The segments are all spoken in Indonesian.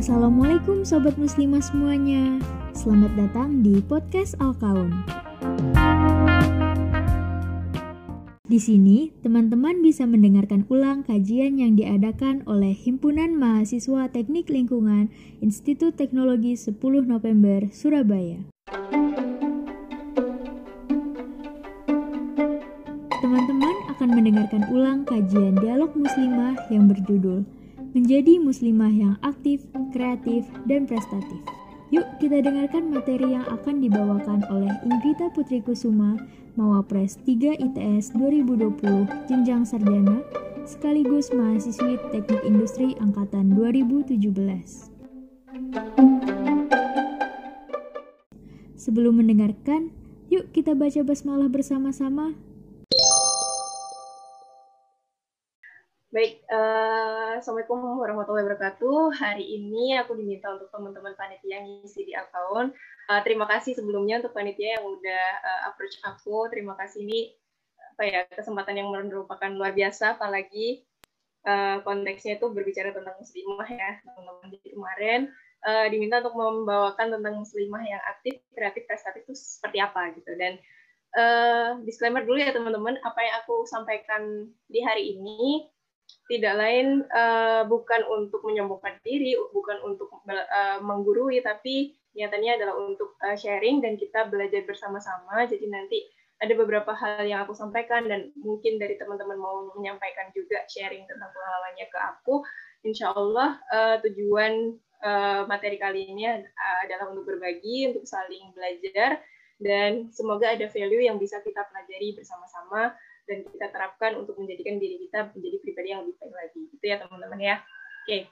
Assalamualaikum Sobat Muslimah semuanya Selamat datang di Podcast Al-Kaun Di sini, teman-teman bisa mendengarkan ulang kajian yang diadakan oleh Himpunan Mahasiswa Teknik Lingkungan Institut Teknologi 10 November, Surabaya. Teman-teman akan mendengarkan ulang kajian dialog muslimah yang berjudul Menjadi Muslimah yang Aktif, Kreatif, dan Prestatif. Yuk kita dengarkan materi yang akan dibawakan oleh Ingrita Putri Kusuma, Mawapres 3 ITS 2020 Jenjang Sarjana, sekaligus mahasiswi Teknik Industri Angkatan 2017. Sebelum mendengarkan, yuk kita baca basmalah bersama-sama. Baik, uh, Assalamualaikum warahmatullahi wabarakatuh. Hari ini aku diminta untuk teman-teman panitia yang ngisi di account. Uh, terima kasih sebelumnya untuk panitia yang udah uh, approach aku. Terima kasih ini apa ya kesempatan yang merupakan luar biasa, apalagi uh, konteksnya itu berbicara tentang muslimah ya, teman-teman. Jadi kemarin uh, diminta untuk membawakan tentang muslimah yang aktif, kreatif, prestatif itu seperti apa gitu. Dan uh, disclaimer dulu ya teman-teman, apa yang aku sampaikan di hari ini tidak lain uh, bukan untuk menyombongkan diri, bukan untuk uh, menggurui, tapi nyatanya adalah untuk uh, sharing dan kita belajar bersama-sama. Jadi nanti ada beberapa hal yang aku sampaikan dan mungkin dari teman-teman mau menyampaikan juga sharing tentang pengalamannya ke aku. Insya Allah uh, tujuan uh, materi kali ini adalah untuk berbagi, untuk saling belajar, dan semoga ada value yang bisa kita pelajari bersama-sama dan kita terapkan untuk menjadikan diri kita menjadi pribadi yang lebih baik lagi. Gitu ya teman-teman ya. Oke. Okay.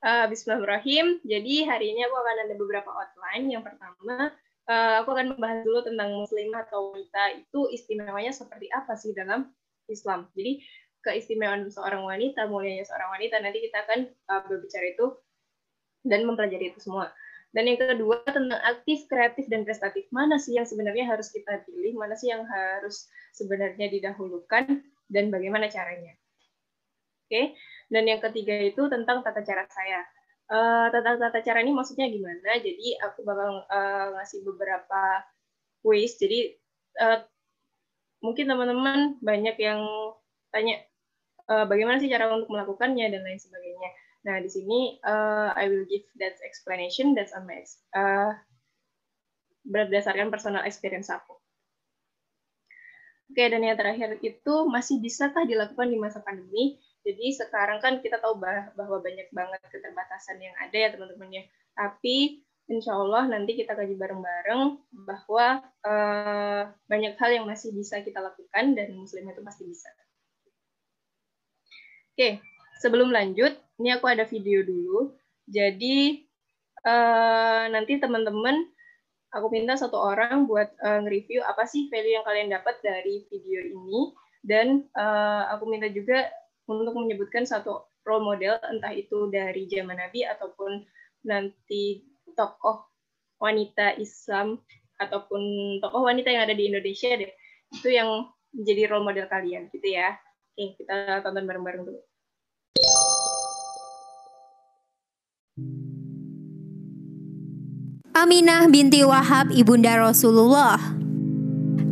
Uh, Bismillahirrahmanirrahim. Jadi hari ini aku akan ada beberapa outline. Yang pertama, uh, aku akan membahas dulu tentang muslimah atau wanita itu istimewanya seperti apa sih dalam Islam. Jadi keistimewaan seorang wanita, mulianya seorang wanita, nanti kita akan uh, berbicara itu dan mempelajari itu semua. Dan yang kedua tentang aktif, kreatif, dan prestatif. Mana sih yang sebenarnya harus kita pilih, mana sih yang harus sebenarnya didahulukan, dan bagaimana caranya. Oke, dan yang ketiga itu tentang tata cara saya. Uh, tentang tata cara ini maksudnya gimana? Jadi aku bakal uh, ngasih beberapa ways. Jadi uh, mungkin teman-teman banyak yang tanya uh, bagaimana sih cara untuk melakukannya dan lain sebagainya. Nah, di sini uh, I will give that explanation that's on my uh, berdasarkan personal experience aku. Oke, dan yang terakhir itu masih bisakah dilakukan di masa pandemi? Jadi sekarang kan kita tahu bahwa banyak banget keterbatasan yang ada ya teman-teman ya. Tapi insya Allah nanti kita kaji bareng-bareng bahwa uh, banyak hal yang masih bisa kita lakukan dan muslim itu pasti bisa. Oke, sebelum lanjut, ini aku ada video dulu. Jadi uh, nanti teman-teman aku minta satu orang buat uh, nge-review apa sih value yang kalian dapat dari video ini. Dan uh, aku minta juga untuk menyebutkan satu role model entah itu dari zaman Nabi ataupun nanti tokoh wanita Islam ataupun tokoh wanita yang ada di Indonesia deh. Itu yang menjadi role model kalian gitu ya. Oke kita tonton bareng-bareng dulu Aminah binti Wahab ibunda Rasulullah.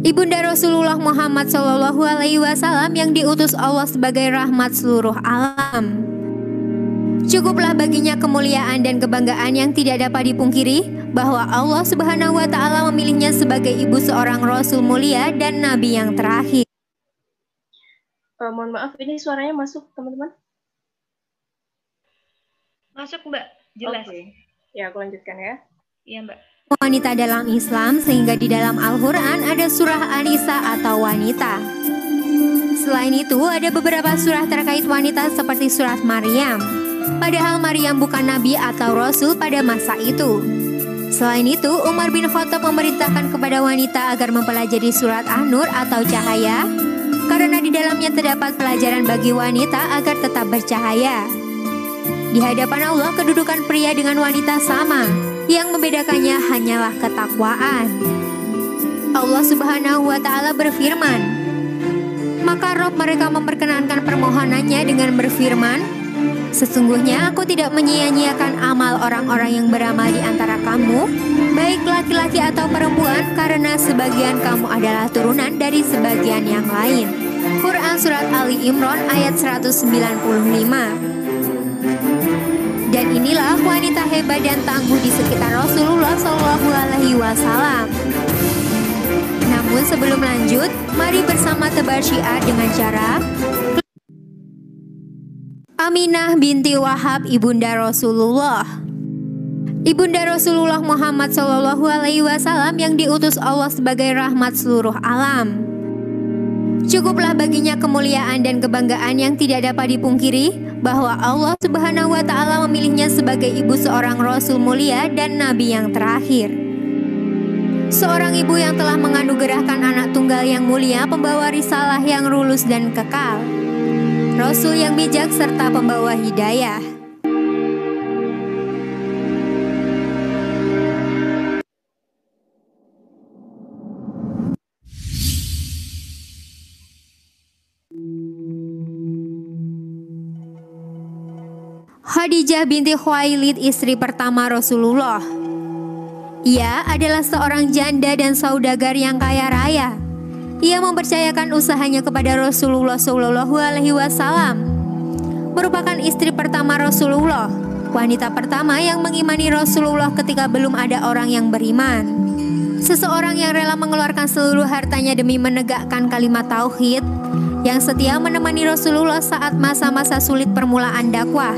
Ibunda Rasulullah Muhammad Shallallahu Alaihi Wasallam yang diutus Allah sebagai rahmat seluruh alam. Cukuplah baginya kemuliaan dan kebanggaan yang tidak dapat dipungkiri bahwa Allah Subhanahu wa taala memilihnya sebagai ibu seorang rasul mulia dan nabi yang terakhir. Uh, mohon maaf, ini suaranya masuk, teman-teman? Masuk, Mbak. Jelas. Okay. Ya, aku lanjutkan ya. Iya Mbak. Wanita dalam Islam sehingga di dalam Al-Quran ada surah Anisa atau wanita. Selain itu ada beberapa surah terkait wanita seperti surat Maryam. Padahal Maryam bukan nabi atau rasul pada masa itu. Selain itu, Umar bin Khattab memerintahkan kepada wanita agar mempelajari surat An-Nur atau cahaya karena di dalamnya terdapat pelajaran bagi wanita agar tetap bercahaya. Di hadapan Allah kedudukan pria dengan wanita sama. Yang membedakannya hanyalah ketakwaan. Allah Subhanahu wa taala berfirman, maka roh mereka memperkenankan permohonannya dengan berfirman, Sesungguhnya aku tidak menyia-nyiakan amal orang-orang yang beramal di antara kamu, baik laki-laki atau perempuan, karena sebagian kamu adalah turunan dari sebagian yang lain. Quran Surat Ali Imran ayat 195 Dan inilah wanita hebat dan tangguh di sekitar Rasulullah Shallallahu Alaihi Wasallam. Namun sebelum lanjut, mari bersama tebar syiar dengan cara Aminah binti Wahab ibunda Rasulullah. Ibunda Rasulullah Muhammad Shallallahu Alaihi Wasallam yang diutus Allah sebagai rahmat seluruh alam. Cukuplah baginya kemuliaan dan kebanggaan yang tidak dapat dipungkiri bahwa Allah Subhanahu wa taala memilihnya sebagai ibu seorang rasul mulia dan nabi yang terakhir. Seorang ibu yang telah menganugerahkan anak tunggal yang mulia pembawa risalah yang lulus dan kekal. Rasul yang bijak serta pembawa hidayah. Khadijah binti Khuwailid istri pertama Rasulullah. Ia adalah seorang janda dan saudagar yang kaya raya. Ia mempercayakan usahanya kepada Rasulullah Shallallahu Alaihi Wasallam. Merupakan istri pertama Rasulullah, wanita pertama yang mengimani Rasulullah ketika belum ada orang yang beriman. Seseorang yang rela mengeluarkan seluruh hartanya demi menegakkan kalimat tauhid, yang setia menemani Rasulullah saat masa-masa sulit permulaan dakwah,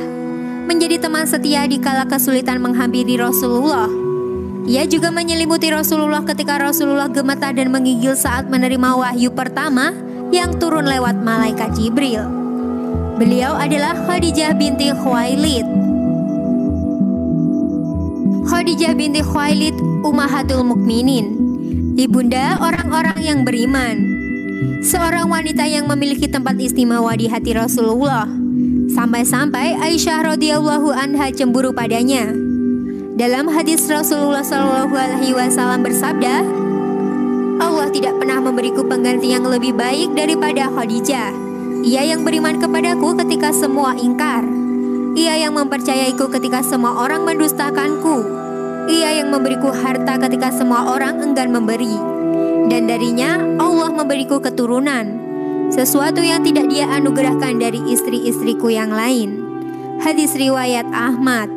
menjadi teman setia di kala kesulitan menghampiri Rasulullah ia juga menyelimuti Rasulullah ketika Rasulullah gemetar dan menggigil saat menerima wahyu pertama yang turun lewat malaikat Jibril. Beliau adalah Khadijah binti Khuwailid. Khadijah binti Khuwailid Ummahatul Mukminin, ibunda orang-orang yang beriman. Seorang wanita yang memiliki tempat istimewa di hati Rasulullah. Sampai-sampai Aisyah radhiyallahu anha cemburu padanya. Dalam hadis Rasulullah Shallallahu Alaihi Wasallam bersabda, Allah tidak pernah memberiku pengganti yang lebih baik daripada Khadijah. Ia yang beriman kepadaku ketika semua ingkar. Ia yang mempercayaiku ketika semua orang mendustakanku. Ia yang memberiku harta ketika semua orang enggan memberi. Dan darinya Allah memberiku keturunan. Sesuatu yang tidak dia anugerahkan dari istri-istriku yang lain. Hadis riwayat Ahmad.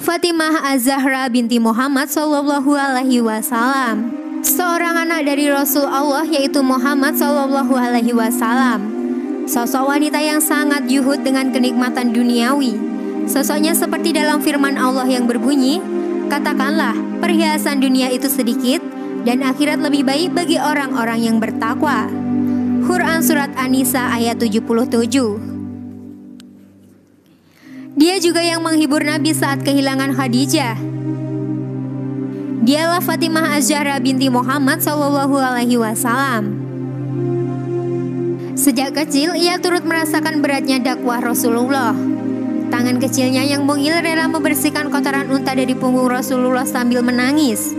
Fatimah Az-Zahra binti Muhammad Sallallahu Alaihi Wasallam Seorang anak dari Rasul Allah yaitu Muhammad Sallallahu Alaihi Wasallam. Sosok wanita yang sangat yuhud dengan kenikmatan duniawi. Sosoknya seperti dalam firman Allah yang berbunyi Katakanlah perhiasan dunia itu sedikit Dan akhirat lebih baik bagi orang-orang yang bertakwa. Quran Surat An-Nisa ayat 77 dia juga yang menghibur Nabi saat kehilangan Khadijah. Dialah Fatimah Az-Zahra binti Muhammad Shallallahu Alaihi Wasallam. Sejak kecil ia turut merasakan beratnya dakwah Rasulullah. Tangan kecilnya yang mungil rela membersihkan kotoran unta dari punggung Rasulullah sambil menangis.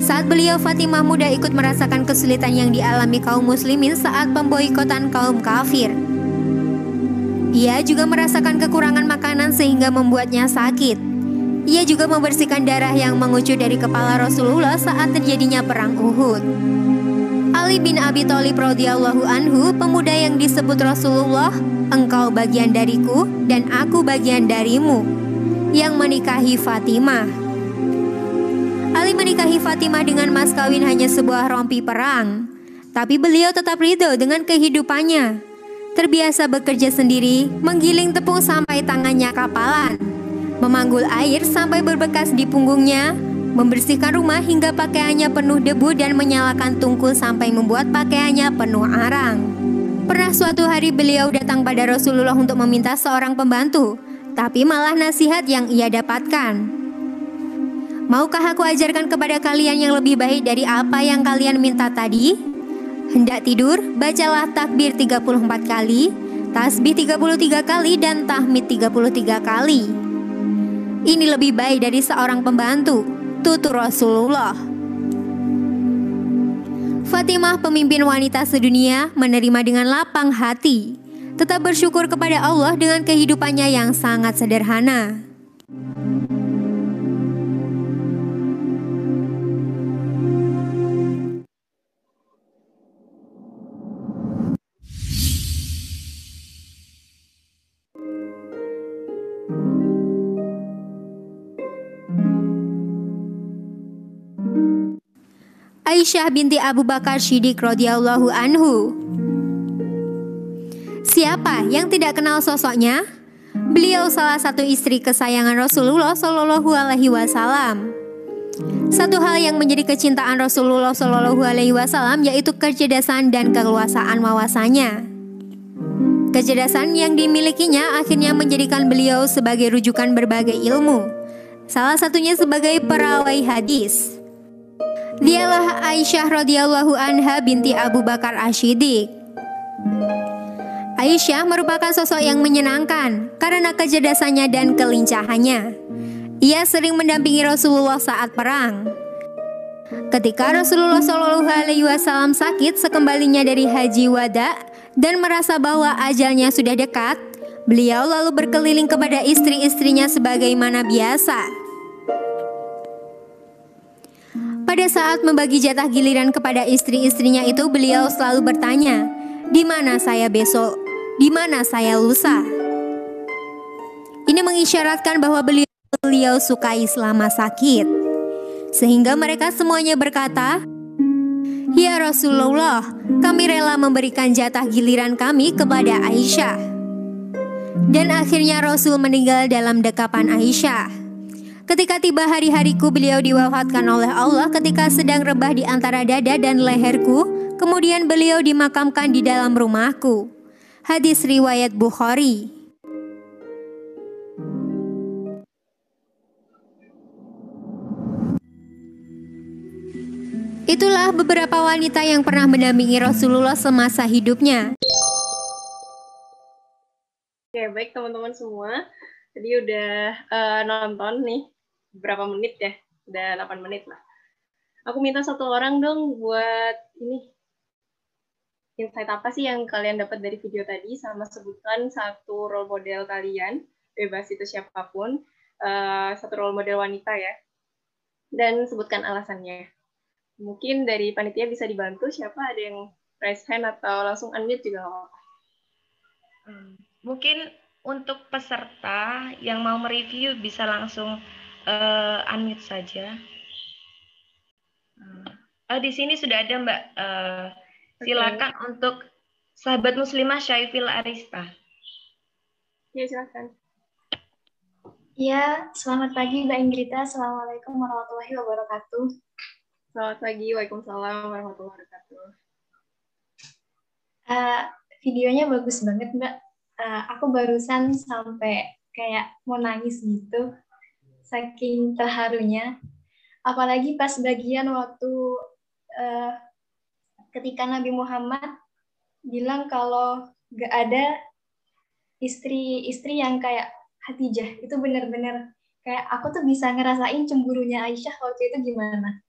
Saat beliau Fatimah muda ikut merasakan kesulitan yang dialami kaum muslimin saat pemboikotan kaum kafir. Ia juga merasakan kekurangan makanan sehingga membuatnya sakit. Ia juga membersihkan darah yang mengucur dari kepala Rasulullah saat terjadinya perang Uhud. Ali bin Abi Thalib radhiyallahu anhu, pemuda yang disebut Rasulullah, engkau bagian dariku dan aku bagian darimu, yang menikahi Fatimah. Ali menikahi Fatimah dengan mas kawin hanya sebuah rompi perang, tapi beliau tetap ridho dengan kehidupannya terbiasa bekerja sendiri, menggiling tepung sampai tangannya kapalan, memanggul air sampai berbekas di punggungnya, membersihkan rumah hingga pakaiannya penuh debu dan menyalakan tungku sampai membuat pakaiannya penuh arang. Pernah suatu hari beliau datang pada Rasulullah untuk meminta seorang pembantu, tapi malah nasihat yang ia dapatkan. Maukah aku ajarkan kepada kalian yang lebih baik dari apa yang kalian minta tadi? Hendak tidur, bacalah takbir 34 kali, tasbih 33 kali dan tahmid 33 kali. Ini lebih baik dari seorang pembantu, tutur Rasulullah. Fatimah, pemimpin wanita sedunia, menerima dengan lapang hati, tetap bersyukur kepada Allah dengan kehidupannya yang sangat sederhana. Aisyah binti Abu Bakar Siddiq radhiyallahu anhu. Siapa yang tidak kenal sosoknya? Beliau salah satu istri kesayangan Rasulullah Shallallahu alaihi wasallam. Satu hal yang menjadi kecintaan Rasulullah Shallallahu alaihi wasallam yaitu kecerdasan dan keluasaan wawasannya. Kecerdasan yang dimilikinya akhirnya menjadikan beliau sebagai rujukan berbagai ilmu. Salah satunya sebagai perawai hadis. Dialah Aisyah radhiyallahu anha binti Abu Bakar Ashidik. Aisyah merupakan sosok yang menyenangkan karena kecerdasannya dan kelincahannya. Ia sering mendampingi Rasulullah saat perang. Ketika Rasulullah Shallallahu Alaihi Wasallam sakit sekembalinya dari haji wada dan merasa bahwa ajalnya sudah dekat, beliau lalu berkeliling kepada istri-istrinya sebagaimana biasa. Pada saat membagi jatah giliran kepada istri-istrinya itu, beliau selalu bertanya, "Di mana saya besok? Di mana saya lusa?" Ini mengisyaratkan bahwa beliau beliau sukai selama sakit. Sehingga mereka semuanya berkata, "Ya Rasulullah, kami rela memberikan jatah giliran kami kepada Aisyah." Dan akhirnya Rasul meninggal dalam dekapan Aisyah. Ketika tiba hari-hariku beliau diwafatkan oleh Allah ketika sedang rebah di antara dada dan leherku, kemudian beliau dimakamkan di dalam rumahku. Hadis riwayat Bukhari. Itulah beberapa wanita yang pernah mendampingi Rasulullah semasa hidupnya. Oke, baik teman-teman semua. Tadi udah uh, nonton nih berapa menit ya? Udah 8 menit lah. Aku minta satu orang dong buat ini. Insight apa sih yang kalian dapat dari video tadi? Sama sebutkan satu role model kalian bebas itu siapa pun. Uh, satu role model wanita ya. Dan sebutkan alasannya. Mungkin dari panitia bisa dibantu. Siapa? Ada yang raise hand atau langsung unmute juga hmm, mungkin untuk peserta yang mau mereview bisa langsung uh, unmute saja. Uh, di sini sudah ada Mbak. Uh, silakan okay. untuk sahabat muslimah Syaifil Arista. Ya, silakan. Ya, selamat pagi Mbak Ingrita. Assalamualaikum warahmatullahi wabarakatuh. Selamat pagi, Waalaikumsalam warahmatullahi wabarakatuh. Uh, videonya bagus banget Mbak. Uh, aku barusan sampai kayak mau nangis gitu saking terharunya. Apalagi pas bagian waktu uh, ketika Nabi Muhammad bilang kalau gak ada istri-istri yang kayak Hatijah itu benar-benar kayak aku tuh bisa ngerasain cemburunya Aisyah waktu itu gimana.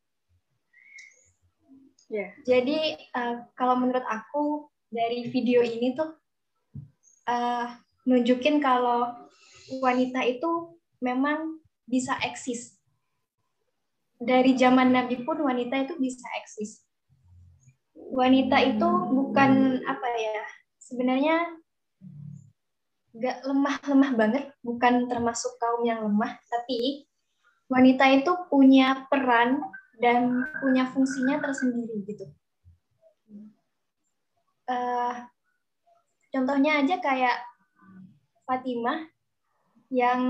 Yeah. Jadi uh, kalau menurut aku dari video ini tuh uh, nunjukin kalau wanita itu memang bisa eksis. Dari zaman Nabi pun wanita itu bisa eksis. Wanita itu bukan apa ya, sebenarnya gak lemah-lemah banget, bukan termasuk kaum yang lemah, tapi wanita itu punya peran dan punya fungsinya tersendiri gitu. Uh, contohnya aja kayak Fatimah yang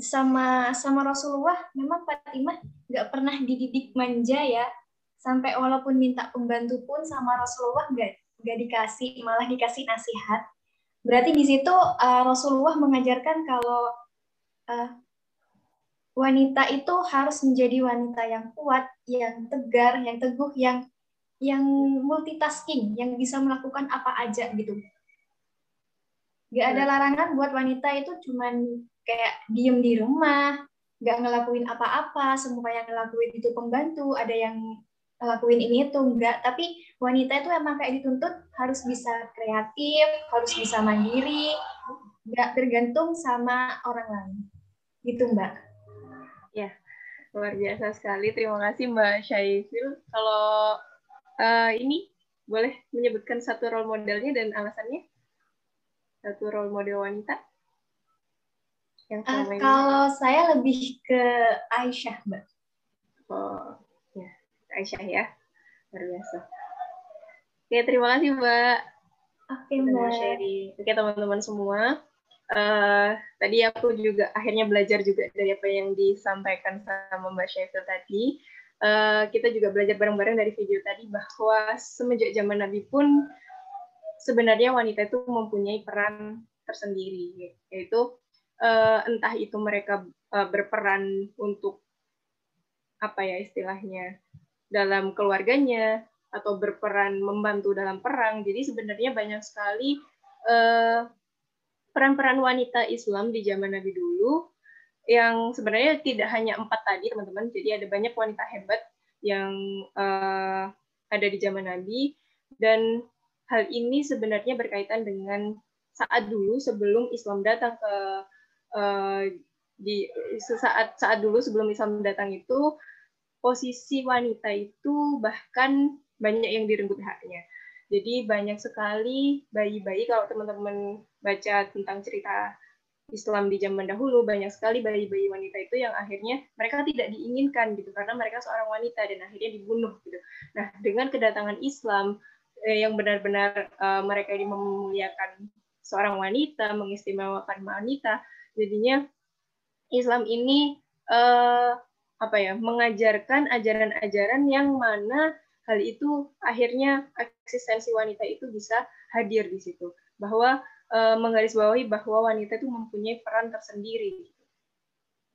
sama sama Rasulullah memang Fatimah nggak pernah dididik manja ya. Sampai walaupun minta pembantu pun sama Rasulullah nggak nggak dikasih malah dikasih nasihat. Berarti di situ uh, Rasulullah mengajarkan kalau uh, wanita itu harus menjadi wanita yang kuat yang tegar yang teguh yang yang multitasking yang bisa melakukan apa aja gitu Gak ada larangan buat wanita itu cuman kayak diem di rumah, gak ngelakuin apa-apa, semua yang ngelakuin itu pembantu, ada yang ngelakuin ini itu enggak, tapi wanita itu emang kayak dituntut harus bisa kreatif, harus bisa mandiri, nggak tergantung sama orang lain. Gitu Mbak. Ya, luar biasa sekali. Terima kasih Mbak Syaifil. Kalau uh, ini boleh menyebutkan satu role modelnya dan alasannya? Satu role model wanita? Yang uh, kalau saya lebih ke Aisyah, Mbak. Oh, ya. Aisyah ya. Luar biasa. Oke, terima kasih, Mbak. Oke, Mbak. Sharing. Oke, teman-teman semua. Uh, tadi aku juga akhirnya belajar juga dari apa yang disampaikan sama Mbak Syaifil tadi. Uh, kita juga belajar bareng-bareng dari video tadi bahwa semenjak zaman Nabi pun sebenarnya wanita itu mempunyai peran tersendiri, yaitu uh, entah itu mereka uh, berperan untuk apa ya istilahnya dalam keluarganya atau berperan membantu dalam perang. Jadi sebenarnya banyak sekali peran peran-peran wanita Islam di zaman Nabi dulu yang sebenarnya tidak hanya empat tadi teman-teman. Jadi ada banyak wanita hebat yang ada di zaman Nabi dan hal ini sebenarnya berkaitan dengan saat dulu sebelum Islam datang ke uh, di saat saat dulu sebelum Islam datang itu posisi wanita itu bahkan banyak yang direnggut haknya. Jadi banyak sekali bayi-bayi kalau teman-teman baca tentang cerita Islam di zaman dahulu banyak sekali bayi-bayi wanita itu yang akhirnya mereka tidak diinginkan gitu karena mereka seorang wanita dan akhirnya dibunuh gitu. Nah, dengan kedatangan Islam yang benar-benar uh, mereka ini memuliakan seorang wanita, mengistimewakan wanita. Jadinya Islam ini uh, apa ya mengajarkan ajaran-ajaran yang mana hal itu akhirnya eksistensi wanita itu bisa hadir di situ bahwa menggarisbawahi bahwa wanita itu mempunyai peran tersendiri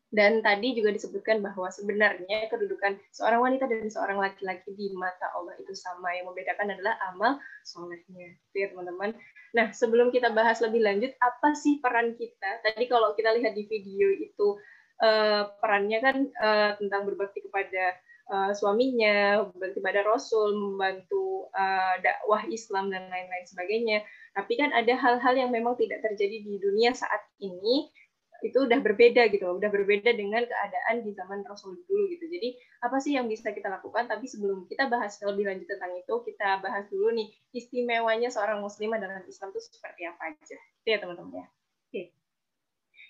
dan tadi juga disebutkan bahwa sebenarnya kedudukan seorang wanita dan seorang laki-laki di mata Allah itu sama. Yang membedakan adalah amal solehnya. Ya teman-teman. Nah, sebelum kita bahas lebih lanjut, apa sih peran kita? Tadi kalau kita lihat di video itu, uh, perannya kan uh, tentang berbakti kepada uh, suaminya, berbakti pada Rasul, membantu dakwah Islam, dan lain-lain sebagainya. Tapi kan ada hal-hal yang memang tidak terjadi di dunia saat ini, itu udah berbeda gitu udah berbeda dengan keadaan di zaman Rasul dulu gitu. Jadi apa sih yang bisa kita lakukan? Tapi sebelum kita bahas lebih lanjut tentang itu kita bahas dulu nih istimewanya seorang muslimah dalam Islam itu seperti apa aja. Itu ya teman-teman ya? Oke.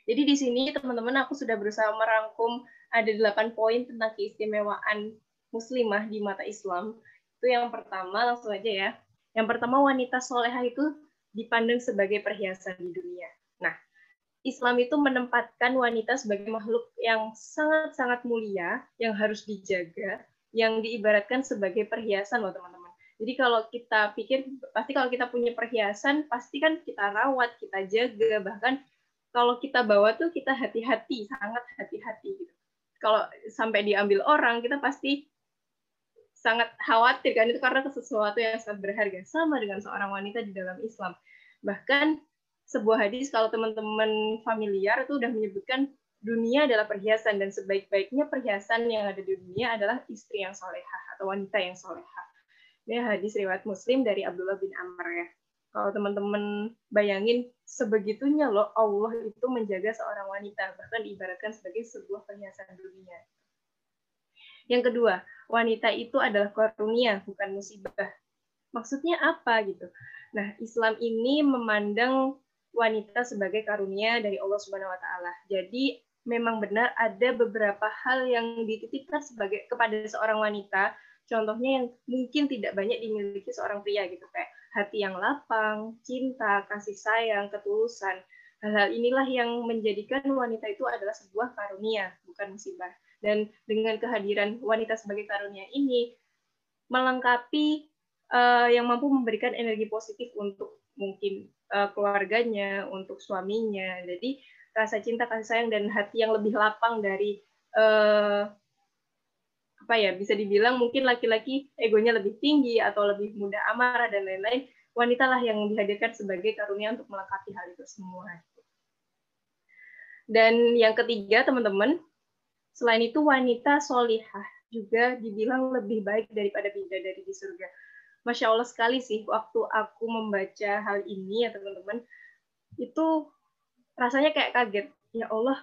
Jadi di sini teman-teman aku sudah berusaha merangkum ada delapan poin tentang keistimewaan muslimah di mata Islam. Itu yang pertama langsung aja ya. Yang pertama wanita solehah itu dipandang sebagai perhiasan di dunia. Nah Islam itu menempatkan wanita sebagai makhluk yang sangat-sangat mulia, yang harus dijaga, yang diibaratkan sebagai perhiasan loh teman-teman. Jadi kalau kita pikir, pasti kalau kita punya perhiasan, pasti kan kita rawat, kita jaga, bahkan kalau kita bawa tuh kita hati-hati, sangat hati-hati gitu. Kalau sampai diambil orang, kita pasti sangat khawatir kan itu karena sesuatu yang sangat berharga sama dengan seorang wanita di dalam Islam. Bahkan sebuah hadis kalau teman-teman familiar itu udah menyebutkan dunia adalah perhiasan dan sebaik-baiknya perhiasan yang ada di dunia adalah istri yang solehah atau wanita yang solehah. Ini hadis riwayat Muslim dari Abdullah bin Amr ya. Kalau teman-teman bayangin sebegitunya loh Allah itu menjaga seorang wanita bahkan diibaratkan sebagai sebuah perhiasan dunia. Yang kedua, wanita itu adalah karunia bukan musibah. Maksudnya apa gitu? Nah, Islam ini memandang wanita sebagai karunia dari Allah Subhanahu wa taala. Jadi memang benar ada beberapa hal yang dititipkan sebagai kepada seorang wanita, contohnya yang mungkin tidak banyak dimiliki seorang pria gitu kayak hati yang lapang, cinta, kasih sayang, ketulusan. Hal-hal inilah yang menjadikan wanita itu adalah sebuah karunia, bukan musibah. Dan dengan kehadiran wanita sebagai karunia ini melengkapi uh, yang mampu memberikan energi positif untuk mungkin uh, keluarganya, untuk suaminya. Jadi rasa cinta, kasih sayang dan hati yang lebih lapang dari uh, apa ya bisa dibilang mungkin laki-laki egonya lebih tinggi atau lebih mudah amarah dan lain-lain. wanita lah yang dihadirkan sebagai karunia untuk melengkapi hal itu semua. Dan yang ketiga, teman-teman, selain itu wanita solihah juga dibilang lebih baik daripada bidadari di surga. Masya Allah sekali sih, waktu aku membaca hal ini ya teman-teman, itu rasanya kayak kaget. Ya Allah,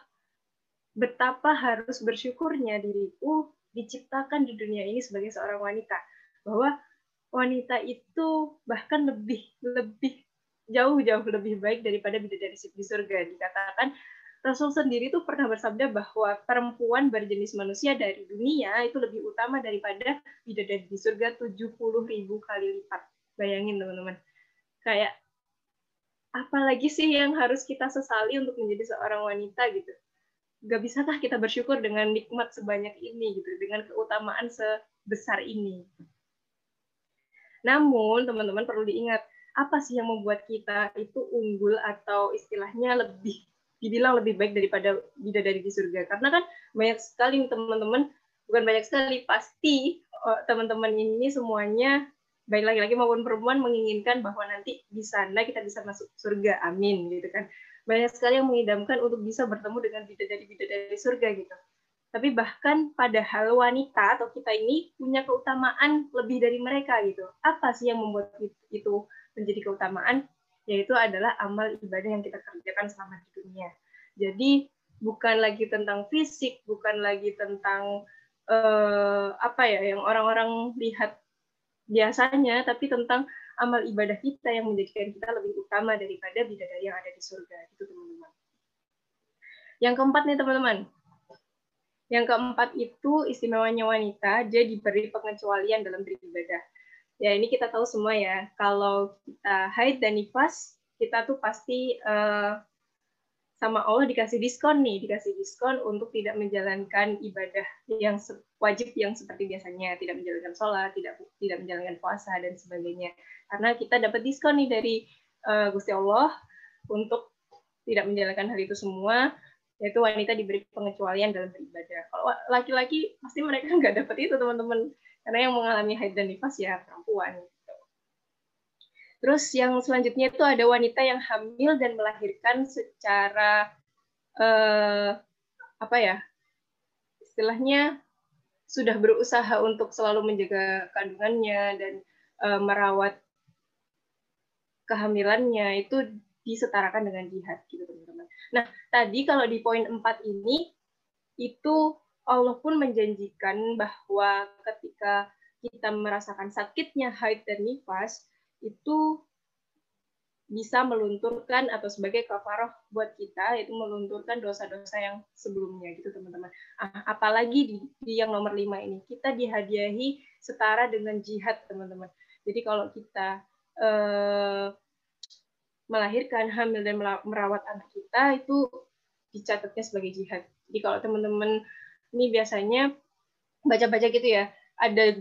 betapa harus bersyukurnya diriku diciptakan di dunia ini sebagai seorang wanita. Bahwa wanita itu bahkan lebih lebih jauh-jauh lebih baik daripada bidadari di surga. Dikatakan Rasul sendiri tuh pernah bersabda bahwa perempuan berjenis manusia dari dunia itu lebih utama daripada bidadari di surga 70 ribu kali lipat. Bayangin teman-teman. Kayak apalagi sih yang harus kita sesali untuk menjadi seorang wanita gitu. Gak bisakah kita bersyukur dengan nikmat sebanyak ini gitu, dengan keutamaan sebesar ini. Namun teman-teman perlu diingat, apa sih yang membuat kita itu unggul atau istilahnya lebih dibilang lebih baik daripada bidadari di surga. Karena kan banyak sekali teman-teman, bukan banyak sekali, pasti oh, teman-teman ini semuanya baik laki-laki maupun perempuan menginginkan bahwa nanti di sana kita bisa masuk surga. Amin gitu kan. Banyak sekali yang mengidamkan untuk bisa bertemu dengan bidadari-bidadari surga gitu. Tapi bahkan padahal wanita atau kita ini punya keutamaan lebih dari mereka gitu. Apa sih yang membuat itu menjadi keutamaan? Yaitu adalah amal ibadah yang kita kerjakan selama di dunia. Jadi bukan lagi tentang fisik, bukan lagi tentang uh, apa ya yang orang-orang lihat biasanya, tapi tentang amal ibadah kita yang menjadikan kita lebih utama daripada bidadari yang ada di surga. Itu teman-teman. Yang keempat nih teman-teman. Yang keempat itu istimewanya wanita, dia diberi pengecualian dalam beribadah ya ini kita tahu semua ya. Kalau kita haid dan nifas kita tuh pasti uh, sama Allah dikasih diskon nih. Dikasih diskon untuk tidak menjalankan ibadah yang wajib yang seperti biasanya. Tidak menjalankan sholat tidak tidak menjalankan puasa dan sebagainya. Karena kita dapat diskon nih dari uh, Gusti Allah untuk tidak menjalankan hal itu semua yaitu wanita diberi pengecualian dalam beribadah. Kalau laki-laki pasti mereka nggak dapat itu teman-teman karena yang mengalami haid dan nifas ya perempuan. Gitu. Terus yang selanjutnya itu ada wanita yang hamil dan melahirkan secara eh, apa ya? Istilahnya sudah berusaha untuk selalu menjaga kandungannya dan eh, merawat kehamilannya itu disetarakan dengan jihad gitu teman-teman. Nah, tadi kalau di poin 4 ini itu Allah pun menjanjikan bahwa ketika kita merasakan sakitnya haid dan nifas, itu bisa melunturkan atau sebagai kafaroh buat kita yaitu melunturkan dosa-dosa yang sebelumnya gitu teman-teman. Ah, apalagi di, di yang nomor lima ini kita dihadiahi setara dengan jihad teman-teman. Jadi kalau kita eh, melahirkan, hamil dan merawat anak kita itu dicatatnya sebagai jihad. Jadi kalau teman-teman ini biasanya baca-baca gitu ya. Ada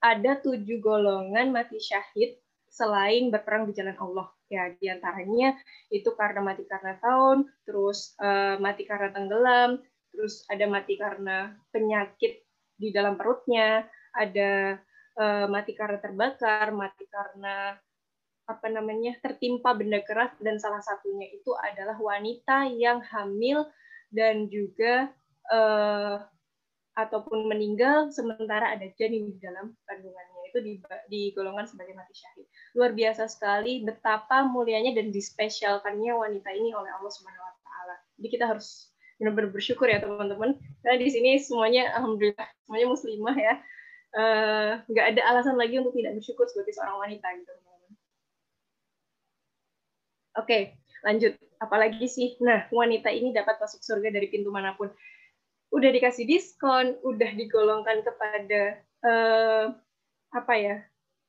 ada tujuh golongan mati syahid selain berperang di jalan Allah. Ya di antaranya itu karena mati karena tahun terus uh, mati karena tenggelam terus ada mati karena penyakit di dalam perutnya ada uh, mati karena terbakar mati karena apa namanya tertimpa benda keras dan salah satunya itu adalah wanita yang hamil dan juga uh, ataupun meninggal sementara ada janin di dalam kandungannya itu digolongkan sebagai mati syahid. Luar biasa sekali betapa mulianya dan dispesialkannya wanita ini oleh Allah Subhanahu wa taala. Jadi kita harus benar-benar bersyukur ya teman-teman. Karena di sini semuanya alhamdulillah semuanya muslimah ya. Eh, nggak uh, ada alasan lagi untuk tidak bersyukur sebagai seorang wanita gitu teman-teman. Oke, lanjut. Apalagi sih? Nah, wanita ini dapat masuk surga dari pintu mana pun udah dikasih diskon, udah digolongkan kepada uh, apa ya,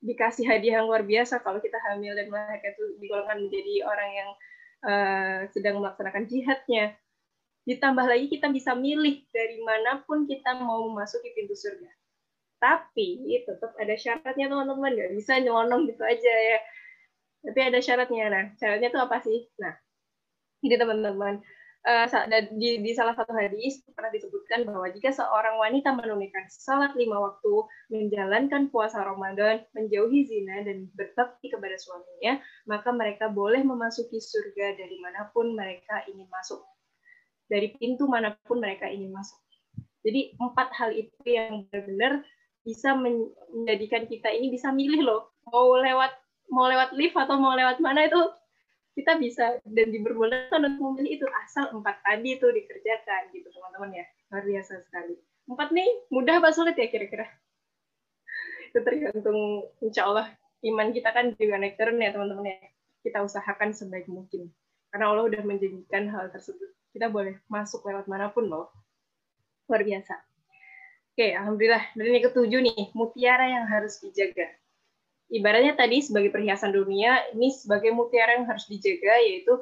dikasih hadiah yang luar biasa kalau kita hamil dan melahirkan itu digolongkan menjadi orang yang uh, sedang melaksanakan jihadnya. Ditambah lagi kita bisa milih dari mana pun kita mau memasuki pintu surga. Tapi tetap ada syaratnya teman-teman, nggak bisa nyelonong gitu aja ya. Tapi ada syaratnya. Nah, syaratnya itu apa sih? Nah, ini teman-teman uh, di, di salah satu hadis pernah disebutkan bahwa jika seorang wanita menunaikan salat lima waktu, menjalankan puasa Ramadan, menjauhi zina dan berbakti kepada suaminya, maka mereka boleh memasuki surga dari mana pun mereka ingin masuk, dari pintu mana pun mereka ingin masuk. Jadi empat hal itu yang benar-benar bisa menjadikan kita ini bisa milih loh mau lewat mau lewat lift atau mau lewat mana itu kita bisa dan diperbolehkan untuk memilih itu asal empat tadi itu dikerjakan gitu teman-teman ya. Luar biasa sekali. Empat nih mudah apa sulit ya kira-kira? Itu tergantung insya Allah iman kita kan juga naik turun ya teman-teman ya. Kita usahakan sebaik mungkin. Karena Allah udah menjadikan hal tersebut. Kita boleh masuk lewat mana pun loh. Luar biasa. Oke alhamdulillah. Dan yang ketujuh nih mutiara yang harus dijaga ibaratnya tadi sebagai perhiasan dunia, ini sebagai mutiara yang harus dijaga, yaitu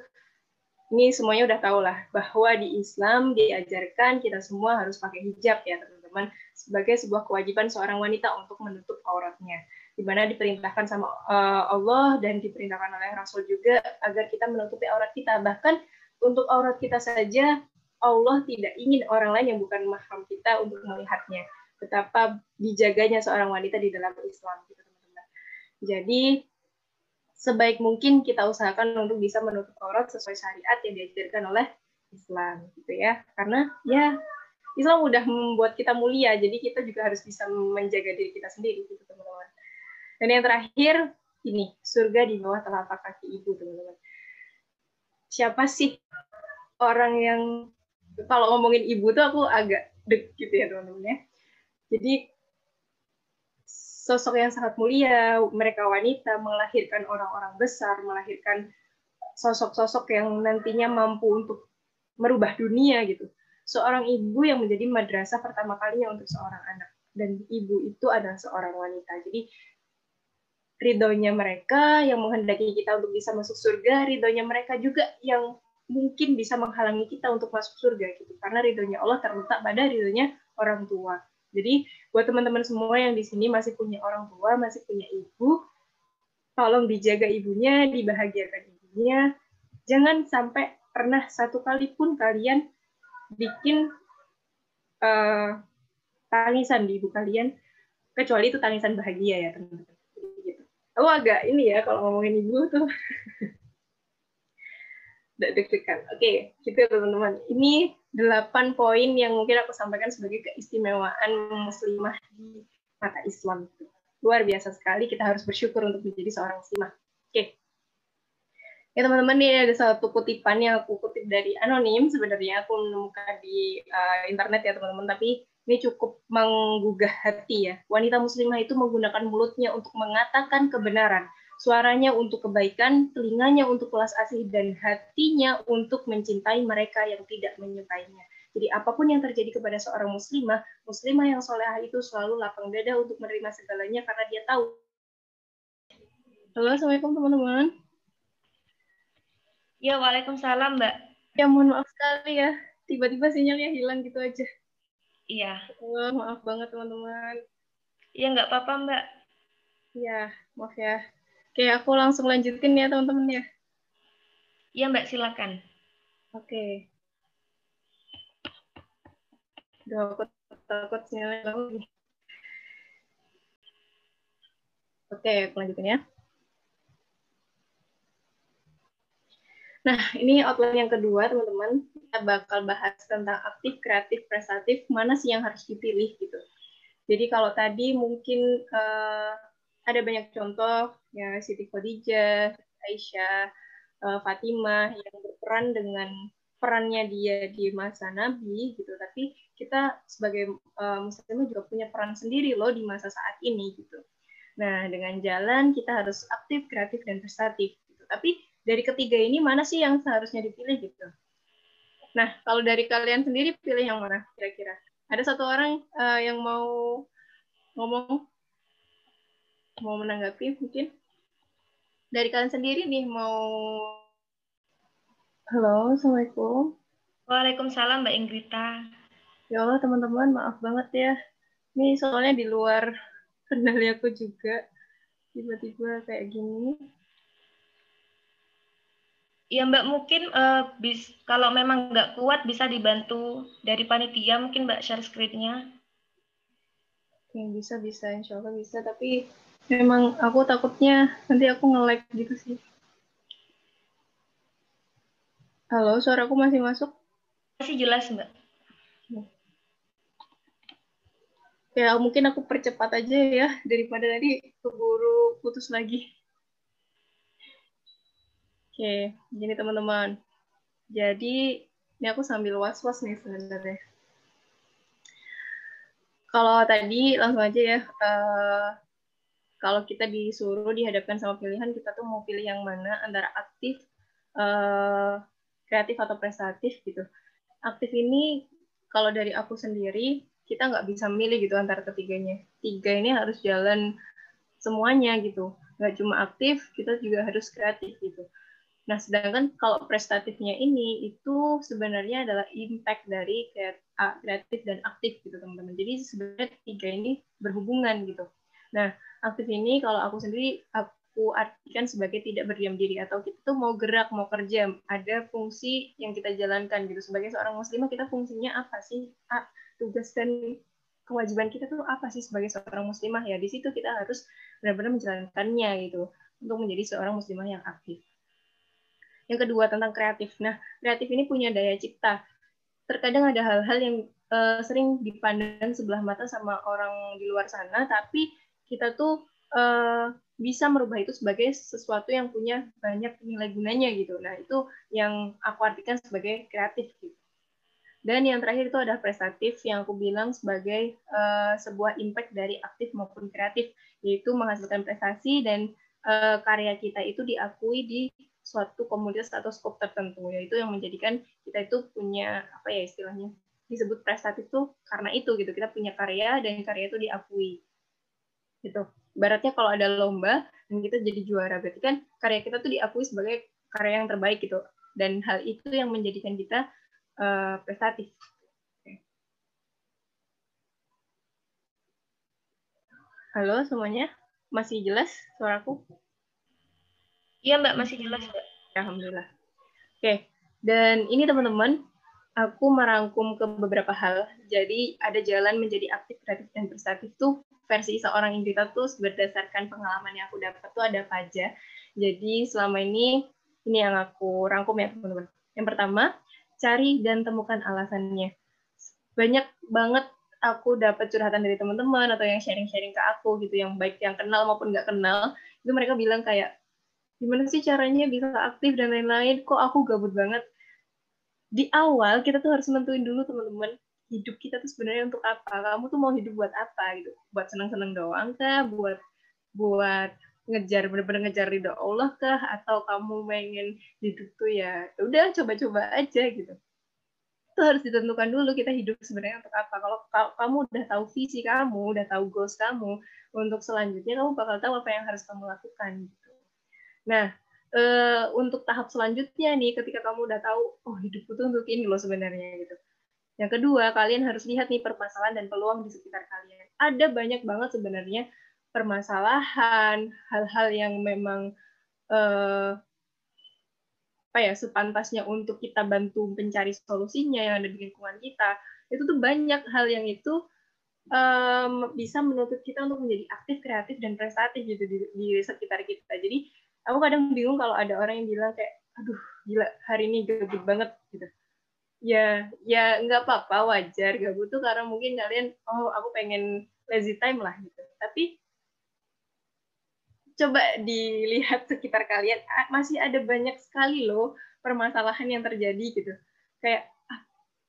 ini semuanya udah tahu lah bahwa di Islam diajarkan kita semua harus pakai hijab ya teman-teman sebagai sebuah kewajiban seorang wanita untuk menutup auratnya. Di mana diperintahkan sama uh, Allah dan diperintahkan oleh Rasul juga agar kita menutupi aurat kita. Bahkan untuk aurat kita saja Allah tidak ingin orang lain yang bukan mahram kita untuk melihatnya. Betapa dijaganya seorang wanita di dalam Islam gitu jadi sebaik mungkin kita usahakan untuk bisa menutup aurat sesuai syariat yang diajarkan oleh Islam gitu ya. Karena ya Islam udah membuat kita mulia, jadi kita juga harus bisa menjaga diri kita sendiri gitu teman-teman. Dan yang terakhir ini surga di bawah telapak kaki ibu teman-teman. Siapa sih orang yang kalau ngomongin ibu tuh aku agak deg gitu ya teman-teman ya. Jadi sosok yang sangat mulia, mereka wanita melahirkan orang-orang besar, melahirkan sosok-sosok yang nantinya mampu untuk merubah dunia gitu. Seorang ibu yang menjadi madrasah pertama kalinya untuk seorang anak dan ibu itu adalah seorang wanita. Jadi ridhonya mereka yang menghendaki kita untuk bisa masuk surga, ridhonya mereka juga yang mungkin bisa menghalangi kita untuk masuk surga gitu. Karena ridhonya Allah terletak pada ridhonya orang tua. Jadi buat teman-teman semua yang di sini masih punya orang tua, masih punya ibu, tolong dijaga ibunya, dibahagiakan ibunya. Jangan sampai pernah satu kali pun kalian bikin uh, tangisan di ibu kalian, kecuali itu tangisan bahagia ya teman-teman. Gitu. Oh agak ini ya kalau ngomongin ibu tuh. deg-degan. Oke, okay, gitu teman-teman. Ini delapan poin yang mungkin aku sampaikan sebagai keistimewaan muslimah di mata Islam. Luar biasa sekali, kita harus bersyukur untuk menjadi seorang muslimah. Oke. Okay. Ya teman-teman, ini ada satu kutipan yang aku kutip dari anonim. Sebenarnya aku menemukan di uh, internet ya teman-teman, tapi ini cukup menggugah hati ya. Wanita muslimah itu menggunakan mulutnya untuk mengatakan kebenaran, suaranya untuk kebaikan, telinganya untuk kelas asih, dan hatinya untuk mencintai mereka yang tidak menyukainya. Jadi apa pun yang terjadi kepada seorang muslimah, muslimah yang solehah itu selalu lapang dada untuk menerima segalanya karena dia tahu. Halo, Assalamualaikum teman-teman. Ya, Waalaikumsalam, Mbak. Ya, mohon maaf sekali ya. Tiba-tiba sinyalnya hilang gitu aja. Iya. Oh, maaf banget teman-teman. Iya, nggak apa-apa, Mbak. Iya, maaf ya. Oke, aku langsung lanjutin ya teman-teman ya. Iya Mbak, silakan. Oke. Udah aku takut sinyalnya lagi. Oke, aku lanjutin ya. Nah, ini outline yang kedua, teman-teman. Kita bakal bahas tentang aktif, kreatif, prestatif, mana sih yang harus dipilih gitu. Jadi kalau tadi mungkin uh, ada banyak contoh ya Siti Khadijah, Aisyah, uh, Fatimah yang berperan dengan perannya dia di masa Nabi gitu. Tapi kita sebagai uh, muslimah juga punya peran sendiri loh di masa saat ini gitu. Nah, dengan jalan kita harus aktif, kreatif dan prestatif gitu. Tapi dari ketiga ini mana sih yang seharusnya dipilih gitu? Nah, kalau dari kalian sendiri pilih yang mana kira-kira? Ada satu orang uh, yang mau ngomong mau menanggapi mungkin dari kalian sendiri nih mau halo assalamualaikum. Waalaikumsalam mbak Ingrita. Ya Allah teman-teman maaf banget ya. Ini soalnya di luar kendali aku juga. Tiba-tiba kayak gini. Ya Mbak mungkin uh, bis, kalau memang nggak kuat bisa dibantu dari panitia. Mungkin Mbak share screen-nya. Oke, bisa bisa. Insya Allah bisa. Tapi memang aku takutnya nanti aku nge-lag gitu sih. Halo, suaraku masih masuk? Masih jelas Mbak. Ya mungkin aku percepat aja ya daripada tadi keburu putus lagi. Oke, gini teman-teman. Jadi, ini aku sambil was-was nih sebenarnya. Kalau tadi langsung aja ya, uh, kalau kita disuruh dihadapkan sama pilihan, kita tuh mau pilih yang mana antara aktif, uh, kreatif atau prestatif gitu. Aktif ini kalau dari aku sendiri, kita nggak bisa milih gitu antara ketiganya. Tiga ini harus jalan semuanya gitu. Nggak cuma aktif, kita juga harus kreatif gitu Nah, sedangkan kalau prestatifnya ini itu sebenarnya adalah impact dari kreatif dan aktif gitu teman-teman. Jadi sebenarnya tiga ini berhubungan gitu. Nah, aktif ini kalau aku sendiri aku artikan sebagai tidak berdiam diri atau kita tuh mau gerak, mau kerja, ada fungsi yang kita jalankan gitu. Sebagai seorang muslimah kita fungsinya apa sih? Tugas dan kewajiban kita tuh apa sih sebagai seorang muslimah ya? Di situ kita harus benar-benar menjalankannya gitu untuk menjadi seorang muslimah yang aktif. Yang kedua tentang kreatif. Nah, kreatif ini punya daya cipta. Terkadang ada hal-hal yang uh, sering dipandang sebelah mata sama orang di luar sana, tapi kita tuh uh, bisa merubah itu sebagai sesuatu yang punya banyak nilai gunanya gitu. Nah, itu yang aku artikan sebagai kreatif gitu. Dan yang terakhir itu ada prestatif yang aku bilang sebagai uh, sebuah impact dari aktif maupun kreatif, yaitu menghasilkan prestasi dan uh, karya kita itu diakui di suatu komunitas atau skop tertentu yaitu yang menjadikan kita itu punya apa ya istilahnya disebut prestatif tuh karena itu gitu kita punya karya dan karya itu diakui gitu baratnya kalau ada lomba dan kita jadi juara berarti kan karya kita tuh diakui sebagai karya yang terbaik gitu dan hal itu yang menjadikan kita uh, prestatif Halo semuanya, masih jelas suaraku? Iya Mbak, masih jelas Mbak. Alhamdulillah. Oke, dan ini teman-teman, aku merangkum ke beberapa hal. Jadi ada jalan menjadi aktif, kreatif, dan prestatif tuh versi seorang Indita tuh berdasarkan pengalaman yang aku dapat tuh ada apa aja. Jadi selama ini, ini yang aku rangkum ya teman-teman. Yang pertama, cari dan temukan alasannya. Banyak banget aku dapat curhatan dari teman-teman atau yang sharing-sharing ke aku gitu, yang baik yang kenal maupun nggak kenal, itu mereka bilang kayak, gimana sih caranya bisa aktif dan lain-lain kok aku gabut banget di awal kita tuh harus nentuin dulu teman-teman hidup kita tuh sebenarnya untuk apa? Kamu tuh mau hidup buat apa gitu? Buat senang-senang doang kah? Buat buat ngejar bener-bener ngejar ridho Allah kah? Atau kamu pengen hidup tuh ya, ya udah coba-coba aja gitu. Itu harus ditentukan dulu kita hidup sebenarnya untuk apa. Kalau kamu udah tahu visi kamu udah tahu goals kamu untuk selanjutnya kamu bakal tahu apa yang harus kamu lakukan Nah, uh, untuk tahap selanjutnya nih, ketika kamu udah tahu, oh hidupku tuh untuk ini loh sebenarnya gitu. Yang kedua, kalian harus lihat nih permasalahan dan peluang di sekitar kalian. Ada banyak banget sebenarnya permasalahan, hal-hal yang memang uh, apa ya sepantasnya untuk kita bantu mencari solusinya yang ada di lingkungan kita. Itu tuh banyak hal yang itu um, bisa menuntut kita untuk menjadi aktif, kreatif, dan prestatif gitu di, di sekitar kita. Jadi aku kadang bingung kalau ada orang yang bilang kayak aduh gila hari ini gabut banget gitu. Ya ya nggak apa-apa wajar. Gabut tuh karena mungkin kalian oh aku pengen lazy time lah gitu. Tapi coba dilihat sekitar kalian masih ada banyak sekali loh permasalahan yang terjadi gitu. Kayak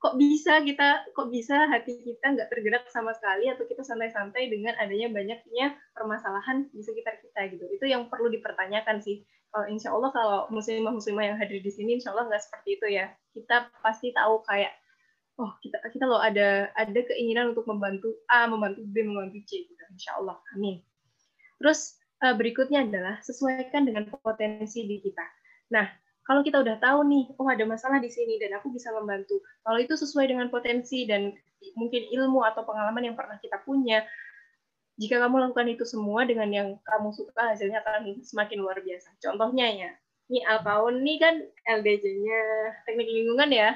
kok bisa kita kok bisa hati kita nggak tergerak sama sekali atau kita santai-santai dengan adanya banyaknya permasalahan di sekitar kita gitu. Itu yang perlu dipertanyakan sih. Kalau insya Allah kalau muslimah-muslimah yang hadir di sini insya Allah nggak seperti itu ya. Kita pasti tahu kayak oh kita kita loh ada ada keinginan untuk membantu A membantu B membantu C gitu. Insya Allah. Amin. Terus eh, berikutnya adalah sesuaikan dengan potensi di kita. Nah kalau kita udah tahu nih, oh ada masalah di sini dan aku bisa membantu. Kalau itu sesuai dengan potensi dan mungkin ilmu atau pengalaman yang pernah kita punya, jika kamu lakukan itu semua dengan yang kamu suka, hasilnya akan semakin luar biasa. Contohnya ya, Ini Alkaun nih kan LDJ-nya teknik lingkungan ya.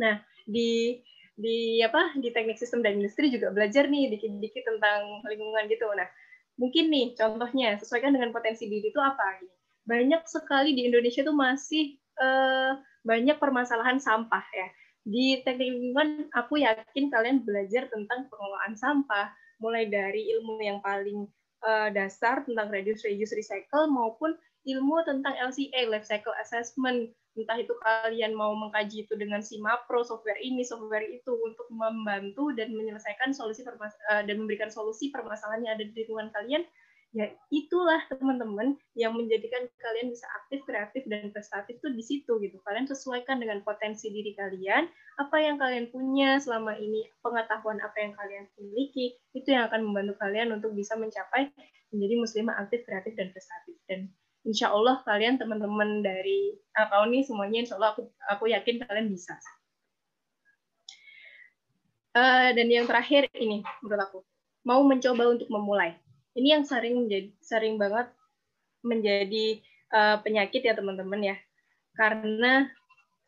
Nah, di di apa di teknik sistem dan industri juga belajar nih dikit-dikit tentang lingkungan gitu. Nah, mungkin nih contohnya sesuaikan dengan potensi diri itu apa? Banyak sekali di Indonesia tuh masih uh, banyak permasalahan sampah ya. Di teknik lingkungan aku yakin kalian belajar tentang pengelolaan sampah mulai dari ilmu yang paling uh, dasar tentang reduce, reuse, recycle maupun ilmu tentang LCA, life cycle assessment. Entah itu kalian mau mengkaji itu dengan si Mapro, software ini, software itu untuk membantu dan menyelesaikan solusi uh, dan memberikan solusi permasalahan yang ada di lingkungan kalian ya itulah teman-teman yang menjadikan kalian bisa aktif, kreatif, dan prestatif tuh di situ gitu. Kalian sesuaikan dengan potensi diri kalian, apa yang kalian punya selama ini, pengetahuan apa yang kalian miliki, itu yang akan membantu kalian untuk bisa mencapai menjadi muslimah aktif, kreatif, dan prestatif. Dan insya Allah kalian teman-teman dari akun ini semuanya insya Allah aku, aku yakin kalian bisa. Uh, dan yang terakhir ini menurut aku, mau mencoba untuk memulai ini yang sering menjadi sering banget menjadi uh, penyakit ya teman-teman ya. Karena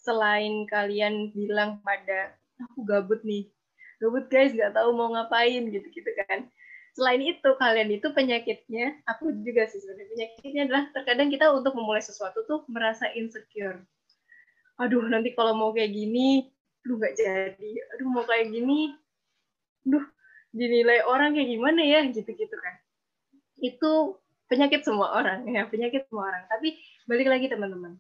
selain kalian bilang pada aku gabut nih gabut guys nggak tahu mau ngapain gitu gitu kan. Selain itu kalian itu penyakitnya aku juga sih sebenarnya penyakitnya adalah terkadang kita untuk memulai sesuatu tuh merasa insecure. Aduh nanti kalau mau kayak gini lu nggak jadi aduh mau kayak gini duh dinilai orang kayak gimana ya? Gitu-gitu kan itu penyakit semua orang ya penyakit semua orang. Tapi balik lagi teman-teman.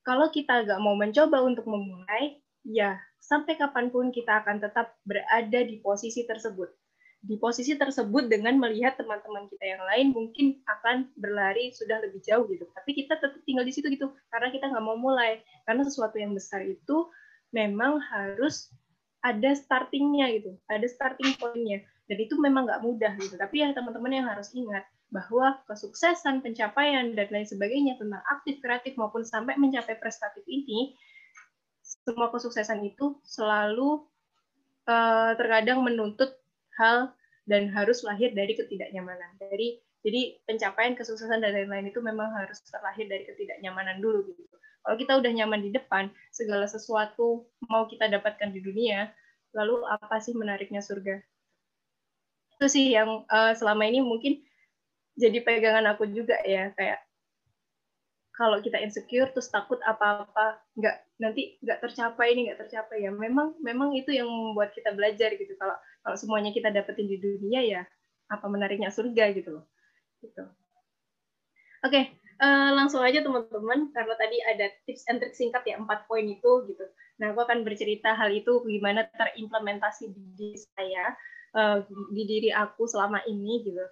Kalau kita nggak mau mencoba untuk memulai ya sampai kapan pun kita akan tetap berada di posisi tersebut. Di posisi tersebut dengan melihat teman-teman kita yang lain mungkin akan berlari sudah lebih jauh gitu. Tapi kita tetap tinggal di situ gitu karena kita nggak mau mulai. Karena sesuatu yang besar itu memang harus ada startingnya gitu. Ada starting pointnya dan itu memang nggak mudah gitu tapi ya teman-teman yang harus ingat bahwa kesuksesan pencapaian dan lain sebagainya tentang aktif kreatif maupun sampai mencapai prestatif ini semua kesuksesan itu selalu uh, terkadang menuntut hal dan harus lahir dari ketidaknyamanan dari jadi pencapaian kesuksesan dan lain-lain itu memang harus terlahir dari ketidaknyamanan dulu gitu. Kalau kita udah nyaman di depan, segala sesuatu mau kita dapatkan di dunia, lalu apa sih menariknya surga? Itu sih yang uh, selama ini mungkin jadi pegangan aku juga ya kayak kalau kita insecure terus takut apa-apa nggak nanti nggak tercapai ini nggak tercapai ya. Memang memang itu yang membuat kita belajar gitu. Kalau kalau semuanya kita dapetin di dunia ya apa menariknya surga gitu loh. Gitu. Oke okay, uh, eh, langsung aja teman-teman karena tadi ada tips and trick singkat ya empat poin itu gitu. Nah aku akan bercerita hal itu gimana terimplementasi di saya uh, di diri aku selama ini gitu.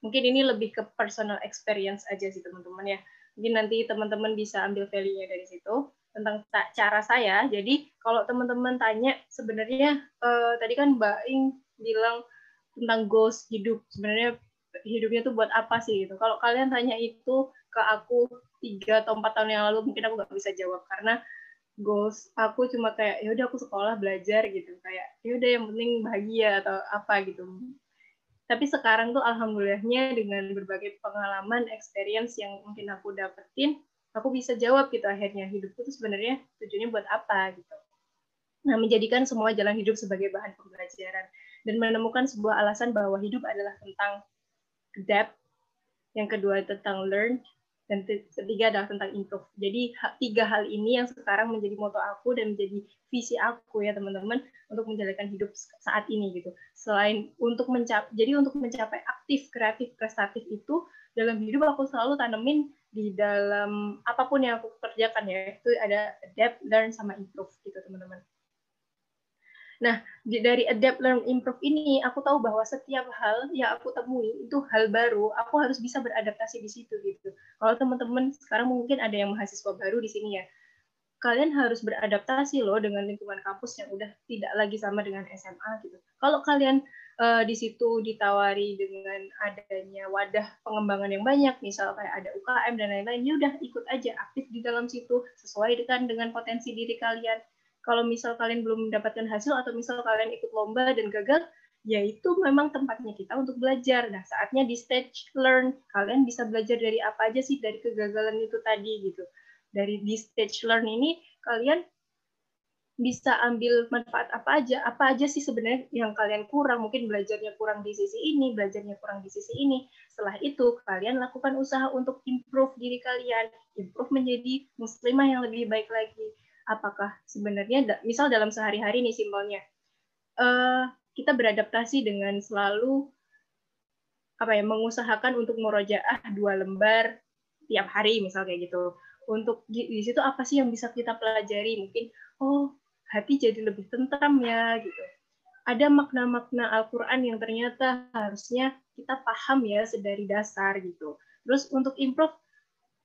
Mungkin ini lebih ke personal experience aja sih teman-teman ya. Mungkin nanti teman-teman bisa ambil value-nya dari situ tentang cara saya. Jadi kalau teman-teman tanya sebenarnya uh, tadi kan Mbak Ing bilang tentang goals hidup. Sebenarnya hidupnya tuh buat apa sih gitu. Kalau kalian tanya itu ke aku tiga atau empat tahun yang lalu mungkin aku nggak bisa jawab karena goals aku cuma kayak ya udah aku sekolah belajar gitu. Kayak ya udah yang penting bahagia atau apa gitu. Tapi sekarang tuh alhamdulillahnya dengan berbagai pengalaman experience yang mungkin aku dapetin aku bisa jawab gitu akhirnya hidupku tuh sebenarnya tujuannya buat apa gitu. Nah menjadikan semua jalan hidup sebagai bahan pembelajaran dan menemukan sebuah alasan bahwa hidup adalah tentang adapt yang kedua tentang learn dan ketiga adalah tentang improve. Jadi tiga hal ini yang sekarang menjadi moto aku dan menjadi visi aku ya teman-teman untuk menjalankan hidup saat ini gitu. Selain untuk mencapai, jadi untuk mencapai aktif, kreatif, prestatif itu dalam hidup aku selalu tanemin di dalam apa pun yang aku kerjakan ya itu ada adapt, learn, sama improve gitu teman-teman. Nah, dari adapt, learn, improve ini, aku tahu bahwa setiap hal yang aku temui itu hal baru, aku harus bisa beradaptasi di situ gitu. Kalau teman-teman sekarang mungkin ada yang mahasiswa baru di sini ya, kalian harus beradaptasi loh dengan lingkungan kampus yang udah tidak lagi sama dengan SMA gitu. Kalau kalian uh, di situ ditawari dengan adanya wadah pengembangan yang banyak, misal kayak ada UKM dan lain-lain, ya udah ikut aja aktif di dalam situ sesuai dengan dengan potensi diri kalian kalau misal kalian belum mendapatkan hasil atau misal kalian ikut lomba dan gagal, yaitu memang tempatnya kita untuk belajar. Nah, saatnya di stage learn, kalian bisa belajar dari apa aja sih dari kegagalan itu tadi gitu. Dari di stage learn ini kalian bisa ambil manfaat apa aja, apa aja sih sebenarnya yang kalian kurang, mungkin belajarnya kurang di sisi ini, belajarnya kurang di sisi ini. Setelah itu, kalian lakukan usaha untuk improve diri kalian, improve menjadi muslimah yang lebih baik lagi. Apakah sebenarnya, misal dalam sehari-hari nih simbolnya, uh, kita beradaptasi dengan selalu apa ya mengusahakan untuk merojaah dua lembar tiap hari misal kayak gitu untuk di, di situ apa sih yang bisa kita pelajari mungkin oh hati jadi lebih tentram ya gitu. Ada makna-makna Al-Quran yang ternyata harusnya kita paham ya sedari dasar gitu. Terus untuk improve,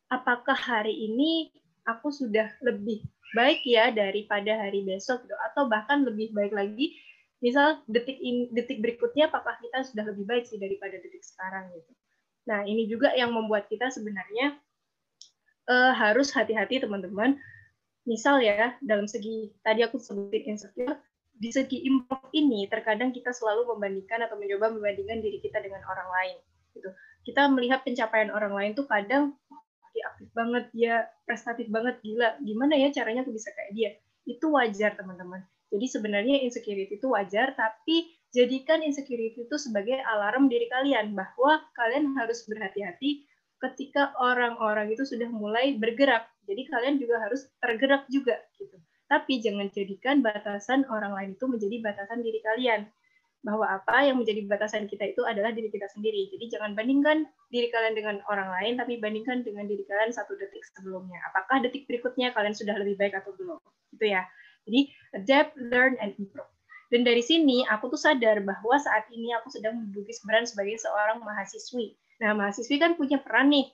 apakah hari ini aku sudah lebih baik ya daripada hari besok gitu? Atau bahkan lebih baik lagi, misal detik in, detik berikutnya apakah kita sudah lebih baik sih daripada detik sekarang gitu. Nah ini juga yang membuat kita sebenarnya uh, harus hati-hati teman-teman misal ya dalam segi tadi aku sebutin insecure di segi improve ini terkadang kita selalu membandingkan atau mencoba membandingkan diri kita dengan orang lain gitu kita melihat pencapaian orang lain tuh kadang banget dia prestatif banget gila gimana ya caranya aku bisa kayak dia itu wajar teman-teman jadi sebenarnya insecurity itu wajar tapi jadikan insecurity itu sebagai alarm diri kalian bahwa kalian harus berhati-hati ketika orang-orang itu sudah mulai bergerak. Jadi kalian juga harus tergerak juga gitu. Tapi jangan jadikan batasan orang lain itu menjadi batasan diri kalian. Bahwa apa yang menjadi batasan kita itu adalah diri kita sendiri. Jadi jangan bandingkan diri kalian dengan orang lain, tapi bandingkan dengan diri kalian satu detik sebelumnya. Apakah detik berikutnya kalian sudah lebih baik atau belum? Gitu ya. Jadi adapt, learn, and improve. Dan dari sini aku tuh sadar bahwa saat ini aku sedang menduduki peran sebagai seorang mahasiswi Nah, mahasiswi kan punya peran nih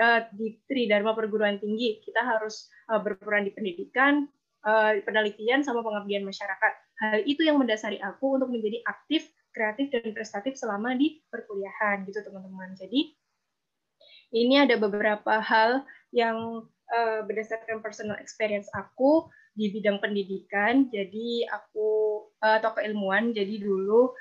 uh, di Tridharma Perguruan Tinggi. Kita harus uh, berperan di pendidikan, uh, penelitian, sama pengabdian masyarakat. Hal itu yang mendasari aku untuk menjadi aktif, kreatif, dan prestatif selama di perkuliahan, gitu teman-teman. Jadi, ini ada beberapa hal yang uh, berdasarkan personal experience aku di bidang pendidikan. Jadi, aku uh, atau keilmuan. Jadi dulu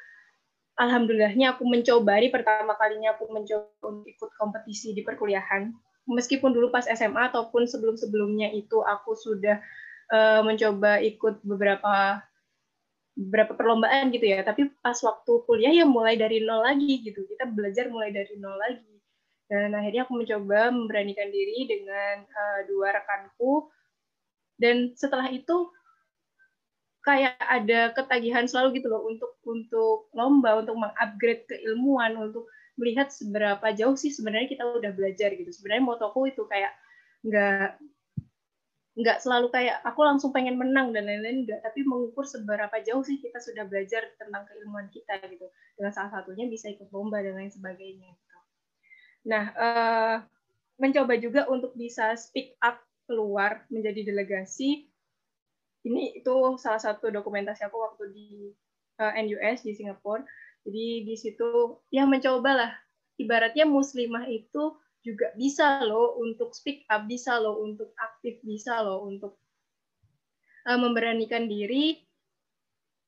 alhamdulillahnya aku mencoba di pertama kalinya aku mencoba untuk ikut kompetisi di perkuliahan meskipun dulu pas SMA ataupun sebelum-sebelumnya itu aku sudah uh, mencoba ikut beberapa beberapa perlombaan gitu ya. Tapi pas waktu kuliah ya mulai dari nol lagi gitu. Kita belajar mulai dari nol lagi. Dan akhirnya aku mencoba memberanikan diri dengan uh, dua rekanku. Dan setelah itu kayak ada ketagihan selalu gitu loh untuk untuk lomba untuk mengupgrade keilmuan untuk melihat seberapa jauh sih sebenarnya kita udah belajar gitu. Sebenarnya motoku itu kayak nggak nggak selalu kayak aku langsung pengen menang dan lain-lain enggak tapi mengukur seberapa jauh sih kita sudah belajar tentang keilmuan kita gitu. Dengan salah satunya bisa ikut lomba dan lain sebagainya gitu. Nah uh, mencoba juga untuk bisa speak up keluar menjadi delegasi. Ini itu salah satu dokumentasi aku waktu di uh, eh, NUS di Singapura. Jadi di situ yang mencoba lah ibaratnya muslimah itu juga bisa loh untuk speak up, bisa loh untuk aktif, bisa loh untuk uh, memberanikan diri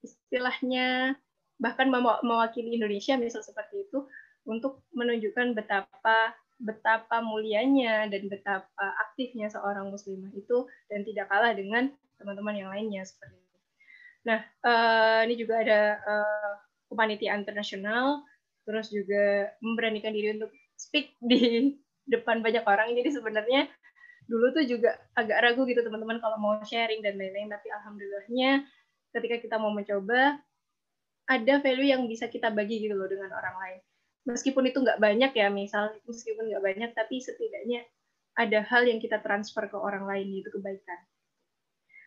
istilahnya bahkan mewakili Indonesia misal seperti itu untuk menunjukkan betapa betapa mulianya dan betapa aktifnya seorang muslimah itu dan tidak kalah dengan teman-teman yang lainnya seperti itu. Nah, uh, ini juga ada uh, kepanitiaan internasional, terus juga memberanikan diri untuk speak di depan banyak orang. Jadi sebenarnya dulu tuh juga agak ragu gitu teman-teman kalau mau sharing dan lain-lain, tapi alhamdulillahnya ketika kita mau mencoba, ada value yang bisa kita bagi gitu loh dengan orang lain. Meskipun itu nggak banyak ya, misal meskipun nggak banyak, tapi setidaknya ada hal yang kita transfer ke orang lain itu kebaikan.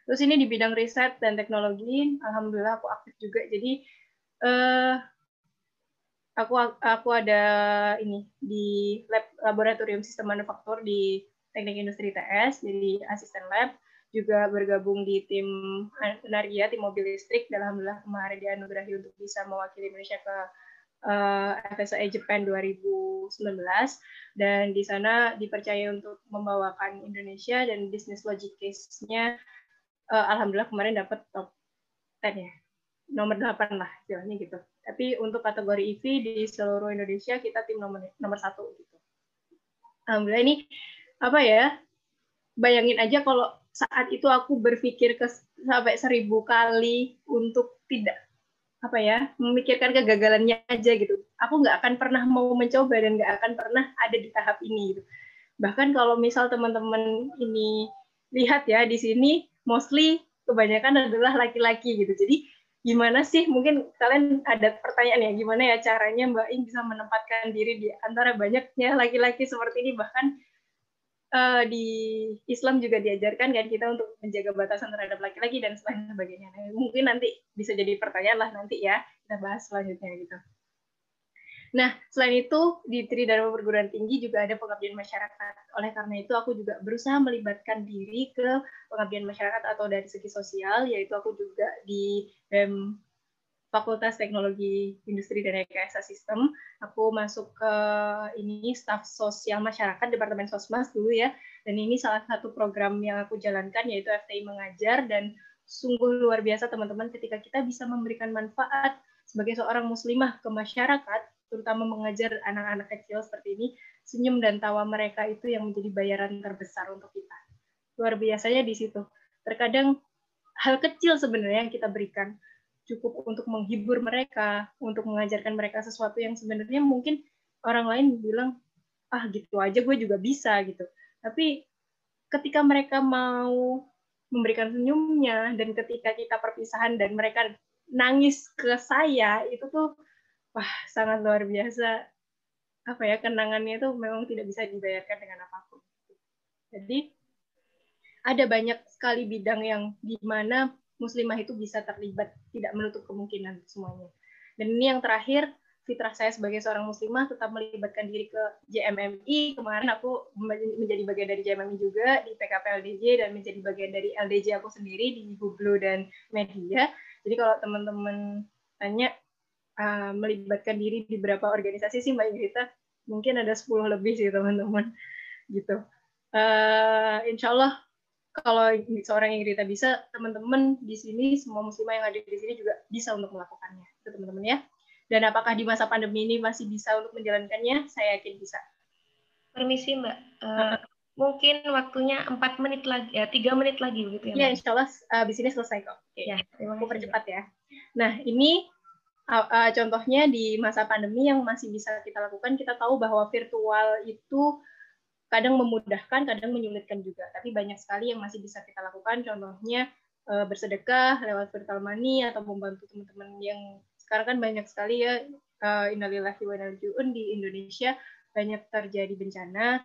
Terus ini di bidang riset dan teknologi, alhamdulillah aku aktif juga. Jadi uh, aku aku ada ini di lab laboratorium sistem manufaktur di Teknik Industri TS, jadi asisten lab juga bergabung di tim Naria, tim mobil listrik. Dan alhamdulillah kemarin dianugerahi untuk bisa mewakili Indonesia ke uh, eh, FSA Japan 2019 dan di sana dipercaya untuk membawakan Indonesia dan bisnis logic uh, alhamdulillah kemarin dapat top 10 ya nomor 8 lah istilahnya gitu Tapi untuk kategori EV di seluruh Indonesia kita tim nomor nomor satu gitu. Alhamdulillah ini apa ya? Bayangin aja kalau saat itu aku berpikir ke sampai seribu kali untuk tidak apa ya memikirkan kegagalannya aja gitu. Aku nggak akan pernah mau mencoba dan nggak akan pernah ada di tahap ini gitu. Bahkan kalau misal teman-teman ini lihat ya di sini mostly kebanyakan adalah laki-laki gitu. Jadi gimana sih mungkin kalian ada pertanyaan ya gimana ya caranya Mbak Ing bisa menempatkan diri di antara banyaknya laki-laki seperti ini bahkan uh, di Islam juga diajarkan kan kita untuk menjaga batasan terhadap laki-laki dan sebagainya. Nah, mungkin nanti bisa jadi pertanyaan lah nanti ya kita bahas selanjutnya gitu. Nah, selain itu di Tridharma Perguruan Tinggi juga ada pengabdian masyarakat. Oleh karena itu aku juga berusaha melibatkan diri ke pengabdian masyarakat atau dari segi sosial, yaitu aku juga di BEM Fakultas Teknologi Industri dan Rekayasa Sistem. Aku masuk ke ini staf sosial masyarakat Departemen Sosmas dulu ya. Dan ini salah satu program yang aku jalankan yaitu FTI mengajar dan sungguh luar biasa teman-teman ketika kita bisa memberikan manfaat sebagai seorang muslimah ke masyarakat terutama mengajar anak-anak kecil seperti ini, senyum dan tawa mereka itu yang menjadi bayaran terbesar untuk kita. Luar biasanya di situ. Terkadang hal kecil sebenarnya yang kita berikan cukup untuk menghibur mereka, untuk mengajarkan mereka sesuatu yang sebenarnya mungkin orang lain bilang, ah gitu aja gue juga bisa gitu. Tapi ketika mereka mau memberikan senyumnya dan ketika kita perpisahan dan mereka nangis ke saya itu tuh wah sangat luar biasa apa ya kenangannya itu memang tidak bisa dibayarkan dengan apa pun. Jadi ada banyak sekali bidang yang di mana muslimah itu bisa terlibat, tidak menutup kemungkinan semuanya. Dan ini yang terakhir, fitrah saya sebagai seorang muslimah tetap melibatkan diri ke JMMI. Kemarin aku menjadi bagian dari JMMI juga di PKP LDJ dan menjadi bagian dari LDJ aku sendiri di Hublo dan media. Jadi kalau teman-teman tanya uh, melibatkan diri di beberapa organisasi sih Mbak Ingrita mungkin ada 10 lebih sih teman-teman gitu. Uh, insya Allah kalau seorang Ingrita bisa, teman-teman di sini semua muslimah yang ada di sini juga bisa untuk melakukannya, itu teman-teman ya. Dan apakah di masa pandemi ini masih bisa untuk menjalankannya? Saya yakin bisa. Permisi Mbak, uh, mungkin waktunya empat menit lagi, ya tiga menit lagi begitu ya? Ya, insya Allah uh, di sini selesai kok. Oke, ya, terima kasih. percepat ya. Nah, ini uh, contohnya di masa pandemi yang masih bisa kita lakukan, kita tahu bahwa virtual itu kadang memudahkan, kadang menyulitkan juga. Tapi banyak sekali yang masih bisa kita lakukan. Contohnya uh, bersedekah lewat virtual money atau membantu teman-teman yang sekarang kan banyak sekali ya uh, innalillahi wa di Indonesia banyak terjadi bencana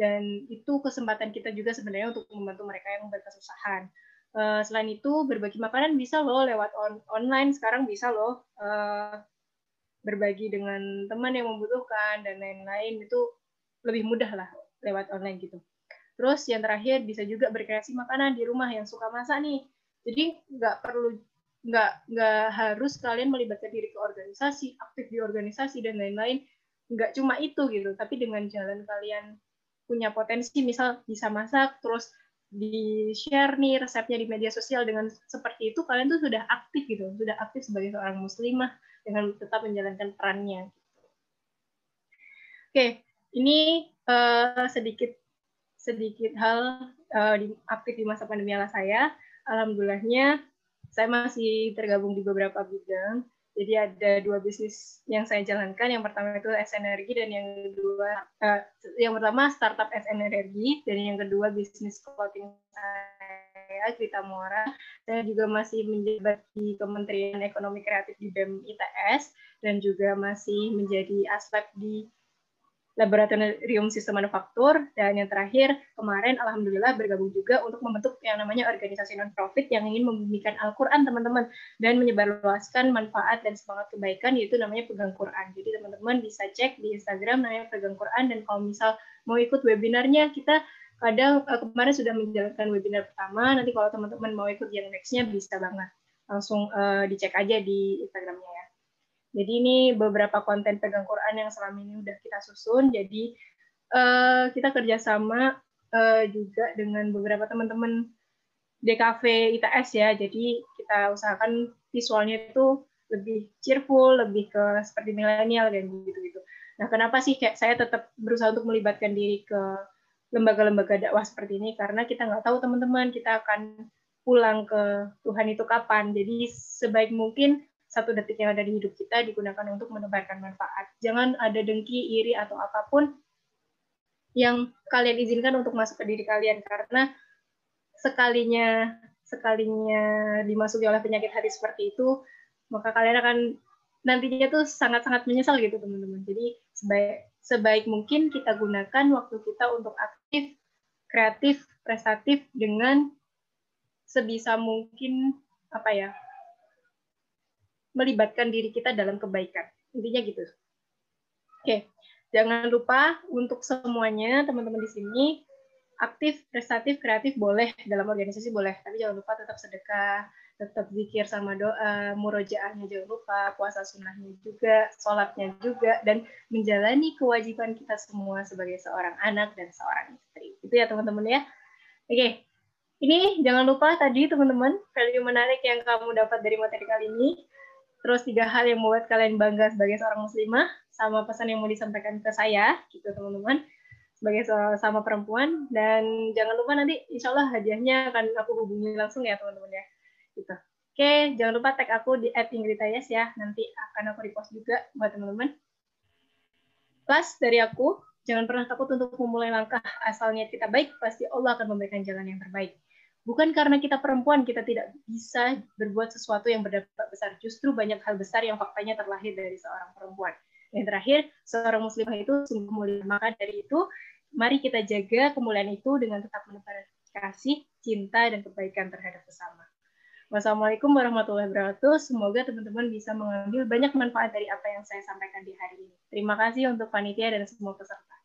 dan itu kesempatan kita juga sebenarnya untuk membantu mereka yang berkesusahan. Uh, selain itu berbagi makanan bisa loh lewat on online sekarang bisa loh uh, berbagi dengan teman yang membutuhkan dan lain-lain itu lebih mudah lah lewat online gitu. Terus yang terakhir bisa juga berkreasi makanan di rumah yang suka masak nih. Jadi nggak perlu nggak nggak harus kalian melibatkan diri ke organisasi, aktif di organisasi dan lain-lain. Nggak cuma itu gitu, tapi dengan jalan kalian punya potensi, misal bisa masak, terus di share nih resepnya di media sosial dengan seperti itu kalian tuh sudah aktif gitu sudah aktif sebagai seorang muslimah dengan tetap menjalankan perannya gitu. oke ini uh, sedikit sedikit hal uh, di, aktif di masa pandemi ala saya alhamdulillahnya saya masih tergabung di beberapa bidang jadi ada dua bisnis yang saya jalankan. Yang pertama itu S Energi dan yang kedua uh, yang pertama startup S Energi dan yang kedua bisnis clothing saya Grita Muara. Saya juga masih menjabat di Kementerian Ekonomi Kreatif di BEM ITS dan juga masih menjadi aspek di laboratorium sistem manufaktur dan yang terakhir kemarin alhamdulillah bergabung juga untuk membentuk yang namanya organisasi non profit yang ingin membumikan Al-Qur'an teman-teman dan menyebarluaskan manfaat dan semangat kebaikan yaitu namanya pegang Quran. Jadi teman-teman bisa cek di Instagram namanya pegang Quran dan kalau misal mau ikut webinarnya kita kadang uh, kemarin sudah menjalankan webinar pertama nanti kalau teman-teman mau ikut yang nextnya bisa banget langsung uh, dicek aja di Instagramnya ya. Jadi ini beberapa konten pegang Quran yang selama ini udah kita susun. Jadi uh, kita kerjasama uh, juga dengan beberapa teman-teman DKV ITS ya. Jadi kita usahakan visualnya itu lebih cheerful, lebih ke seperti milenial dan gitu-gitu. Nah, kenapa sih kayak saya tetap berusaha untuk melibatkan diri ke lembaga-lembaga dakwah seperti ini? Karena kita nggak tahu teman-teman kita akan pulang ke Tuhan itu kapan. Jadi sebaik mungkin satu detik yang ada di hidup kita digunakan untuk menebarkan manfaat. Jangan ada dengki, iri atau apa pun yang kalian izinkan untuk masuk ke diri kalian karena sekalinya sekalinya dimasuki oleh penyakit hati seperti itu, maka kalian akan nantinya tuh sangat-sangat menyesal gitu teman-teman. Jadi sebaik sebaik mungkin kita gunakan waktu kita untuk aktif, kreatif, prestatif dengan sebisa mungkin apa ya melibatkan diri kita dalam kebaikan. Intinya gitu. Oke, jangan lupa untuk semuanya teman-teman di sini aktif, prestatif, kreatif boleh dalam organisasi boleh, tapi jangan lupa tetap sedekah, tetap zikir sama doa, murojaahnya jangan lupa, puasa sunnahnya juga, sholatnya juga, dan menjalani kewajiban kita semua sebagai seorang anak dan seorang istri. Itu ya teman-teman ya. Oke, ini jangan lupa tadi teman-teman, value menarik yang kamu dapat dari materi kali ini. Terus tiga hal yang membuat kalian bangga sebagai seorang muslimah, sama pesan yang mau disampaikan ke saya, gitu teman-teman sebagai sama perempuan. Dan jangan lupa nanti insya Allah hadiahnya akan aku hubungi langsung ya teman-teman ya. Gitu. Oke jangan lupa tag aku di @ingritayes ya. Nanti akan aku repost juga buat teman-teman. Plus dari aku jangan pernah takut untuk memulai langkah asalnya kita baik pasti Allah akan memberikan jalan yang terbaik bukan karena kita perempuan kita tidak bisa berbuat sesuatu yang berdampak besar justru banyak hal besar yang faktanya terlahir dari seorang perempuan yang terakhir, seorang muslimah itu sungguh mulia. Maka dari itu, Mari kita jaga kemuliaan itu dengan tetap menebar kasih, cinta, dan kebaikan terhadap sesama. Wassalamualaikum warahmatullahi wabarakatuh. Semoga teman-teman bisa mengambil banyak manfaat dari apa yang saya sampaikan di hari ini. Terima kasih untuk panitia dan semua peserta.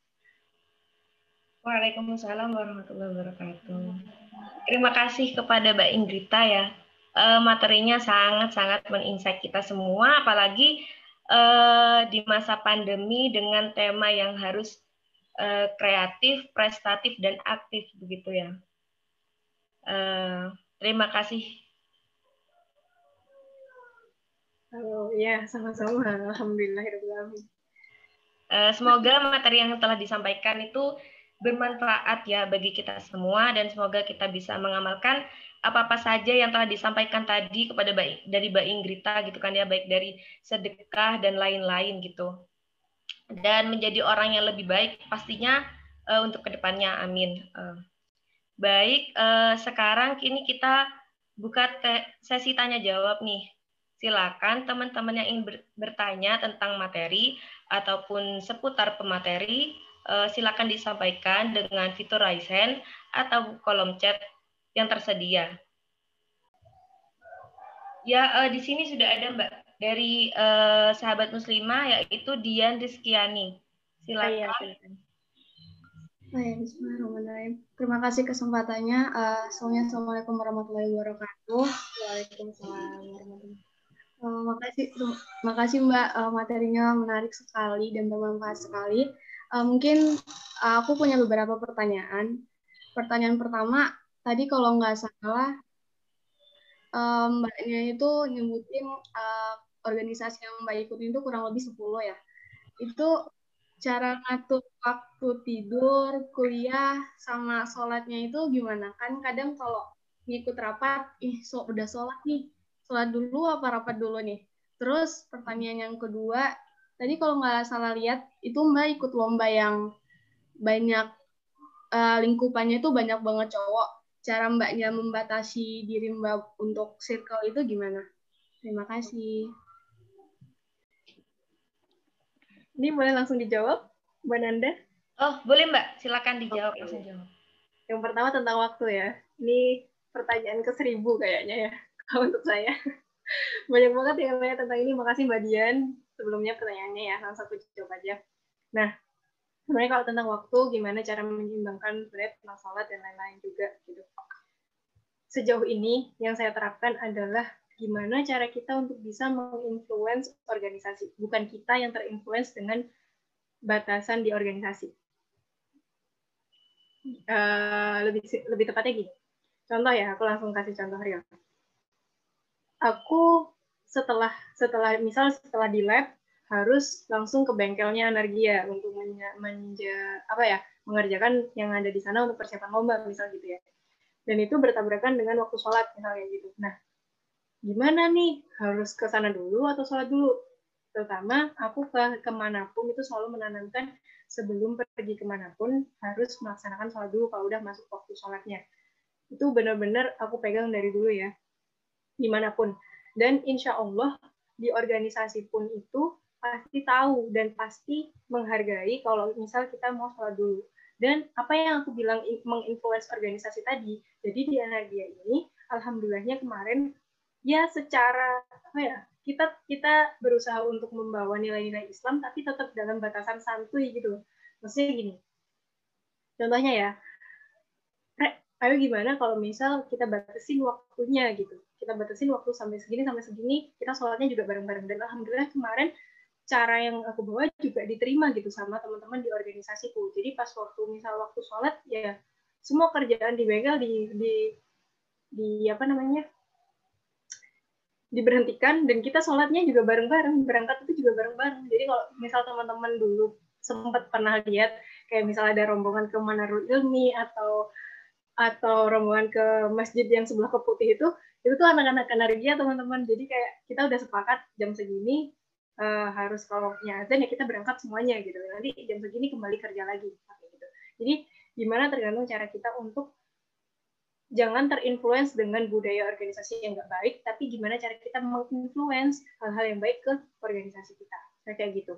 Waalaikumsalam warahmatullahi wabarakatuh. Terima kasih kepada Mbak Ingrita ya. Uh, materinya sangat-sangat menginsight kita semua, apalagi uh, di masa pandemi dengan tema yang harus uh, kreatif, prestatif, dan aktif begitu ya. Uh, terima kasih. Halo, ya sama-sama. Alhamdulillah. Uh, semoga materi yang telah disampaikan itu bermanfaat ya bagi kita semua dan semoga kita bisa mengamalkan apa-apa saja yang telah disampaikan tadi kepada baik dari Mbak Ingrita gitu kan ya baik dari sedekah dan lain-lain gitu. Dan menjadi orang yang lebih baik pastinya uh, untuk ke depannya amin. Uh, baik uh, sekarang kini kita buka sesi tanya jawab nih. Silakan teman-teman yang ingin bertanya tentang materi ataupun seputar pemateri uh, silakan disampaikan dengan fitur raise hand atau kolom chat yang tersedia ya uh, di sini sudah ada mbak dari uh, sahabat muslimah yaitu Dian Rizkiani. Silakan. Baik, Bismillahirrahmanirrahim. Terima kasih kesempatannya. Uh, Assalamualaikum warahmatullahi wabarakatuh. Waalaikumsalam warahmatullahi uh, makasih, makasih Mbak. Materinya menarik sekali dan bermanfaat sekali. Uh, mungkin uh, aku punya beberapa pertanyaan. Pertanyaan pertama, tadi kalau nggak salah, um, mbaknya itu nyebutin uh, organisasi yang Mbak ikutin itu kurang lebih 10 ya. Itu cara ngatur waktu tidur, kuliah, sama sholatnya itu gimana? Kan kadang kalau ngikut rapat, ih so, udah sholat nih, sholat dulu apa rapat dulu nih? Terus pertanyaan yang kedua, tadi kalau nggak salah lihat, itu Mbak ikut lomba yang banyak uh, lingkupannya itu banyak banget cowok. Cara Mbaknya membatasi diri Mbak untuk circle itu gimana? Terima kasih. Ini boleh langsung dijawab, Mbak Nanda? Oh, boleh Mbak. Silakan dijawab. Langsung jawab. Yang pertama tentang waktu ya. Ini pertanyaan ke seribu kayaknya ya, kalau untuk saya. Banyak banget yang nanya tentang ini. Makasih Mbak Dian. Sebelumnya pertanyaannya ya, langsung aku jawab aja. Nah, sebenarnya kalau tentang waktu, gimana cara menyeimbangkan sebenarnya tentang sholat dan lain-lain juga. Gitu. Sejauh ini, yang saya terapkan adalah gimana cara kita untuk bisa menginfluence organisasi, bukan kita yang terinfluence dengan batasan di organisasi. Uh, lebih lebih tepatnya gini. Contoh ya, aku langsung kasih contoh Rio. Aku setelah setelah misal setelah di lab harus langsung ke bengkelnya Energia untuk menja, menja, apa ya mengerjakan yang ada di sana untuk persiapan lomba misal gitu ya. Dan itu bertabrakan dengan waktu sholat misalnya gitu. Nah, gimana nih harus ke sana dulu atau sholat dulu? Terutama aku ke ke mana pun itu selalu menanamkan sebelum pergi ke mana pun harus melaksanakan sholat dulu kalau udah masuk waktu sholatnya. Itu benar-benar aku pegang dari dulu ya, di mana pun. Dan insya Allah di organisasi pun itu pasti tahu dan pasti menghargai kalau misal kita mau sholat dulu. Dan apa yang aku bilang menginfluence organisasi tadi, jadi di Energia ini, alhamdulillahnya kemarin ya secara apa ya kita kita berusaha untuk membawa nilai-nilai Islam tapi tetap dalam batasan santuy gitu. Maksudnya gini, contohnya ya, ayo gimana kalau misal kita batasin waktunya gitu. Kita batasin waktu sampai segini sampai segini, kita sholatnya juga bareng-bareng. Dan alhamdulillah kemarin cara yang aku bawa juga diterima gitu sama teman-teman di organisasiku. Jadi pas waktu misal waktu sholat ya semua kerjaan di bengkel di di di apa namanya diberhentikan dan kita sholatnya juga bareng-bareng berangkat itu juga bareng-bareng jadi kalau misal teman-teman dulu sempat pernah lihat kayak misal ada rombongan ke Manarul Ilmi atau atau rombongan ke masjid yang sebelah ke putih itu itu tuh anak-anak energi teman-teman. Jadi kayak kita udah sepakat jam segini uh, harus kalau azan ya kita berangkat semuanya gitu. Nanti jam segini kembali kerja lagi gitu. Jadi gimana tergantung cara kita untuk jangan terinfluence dengan budaya organisasi yang nggak baik tapi gimana cara kita menginfluence hal-hal yang baik ke organisasi kita. Kayak gitu.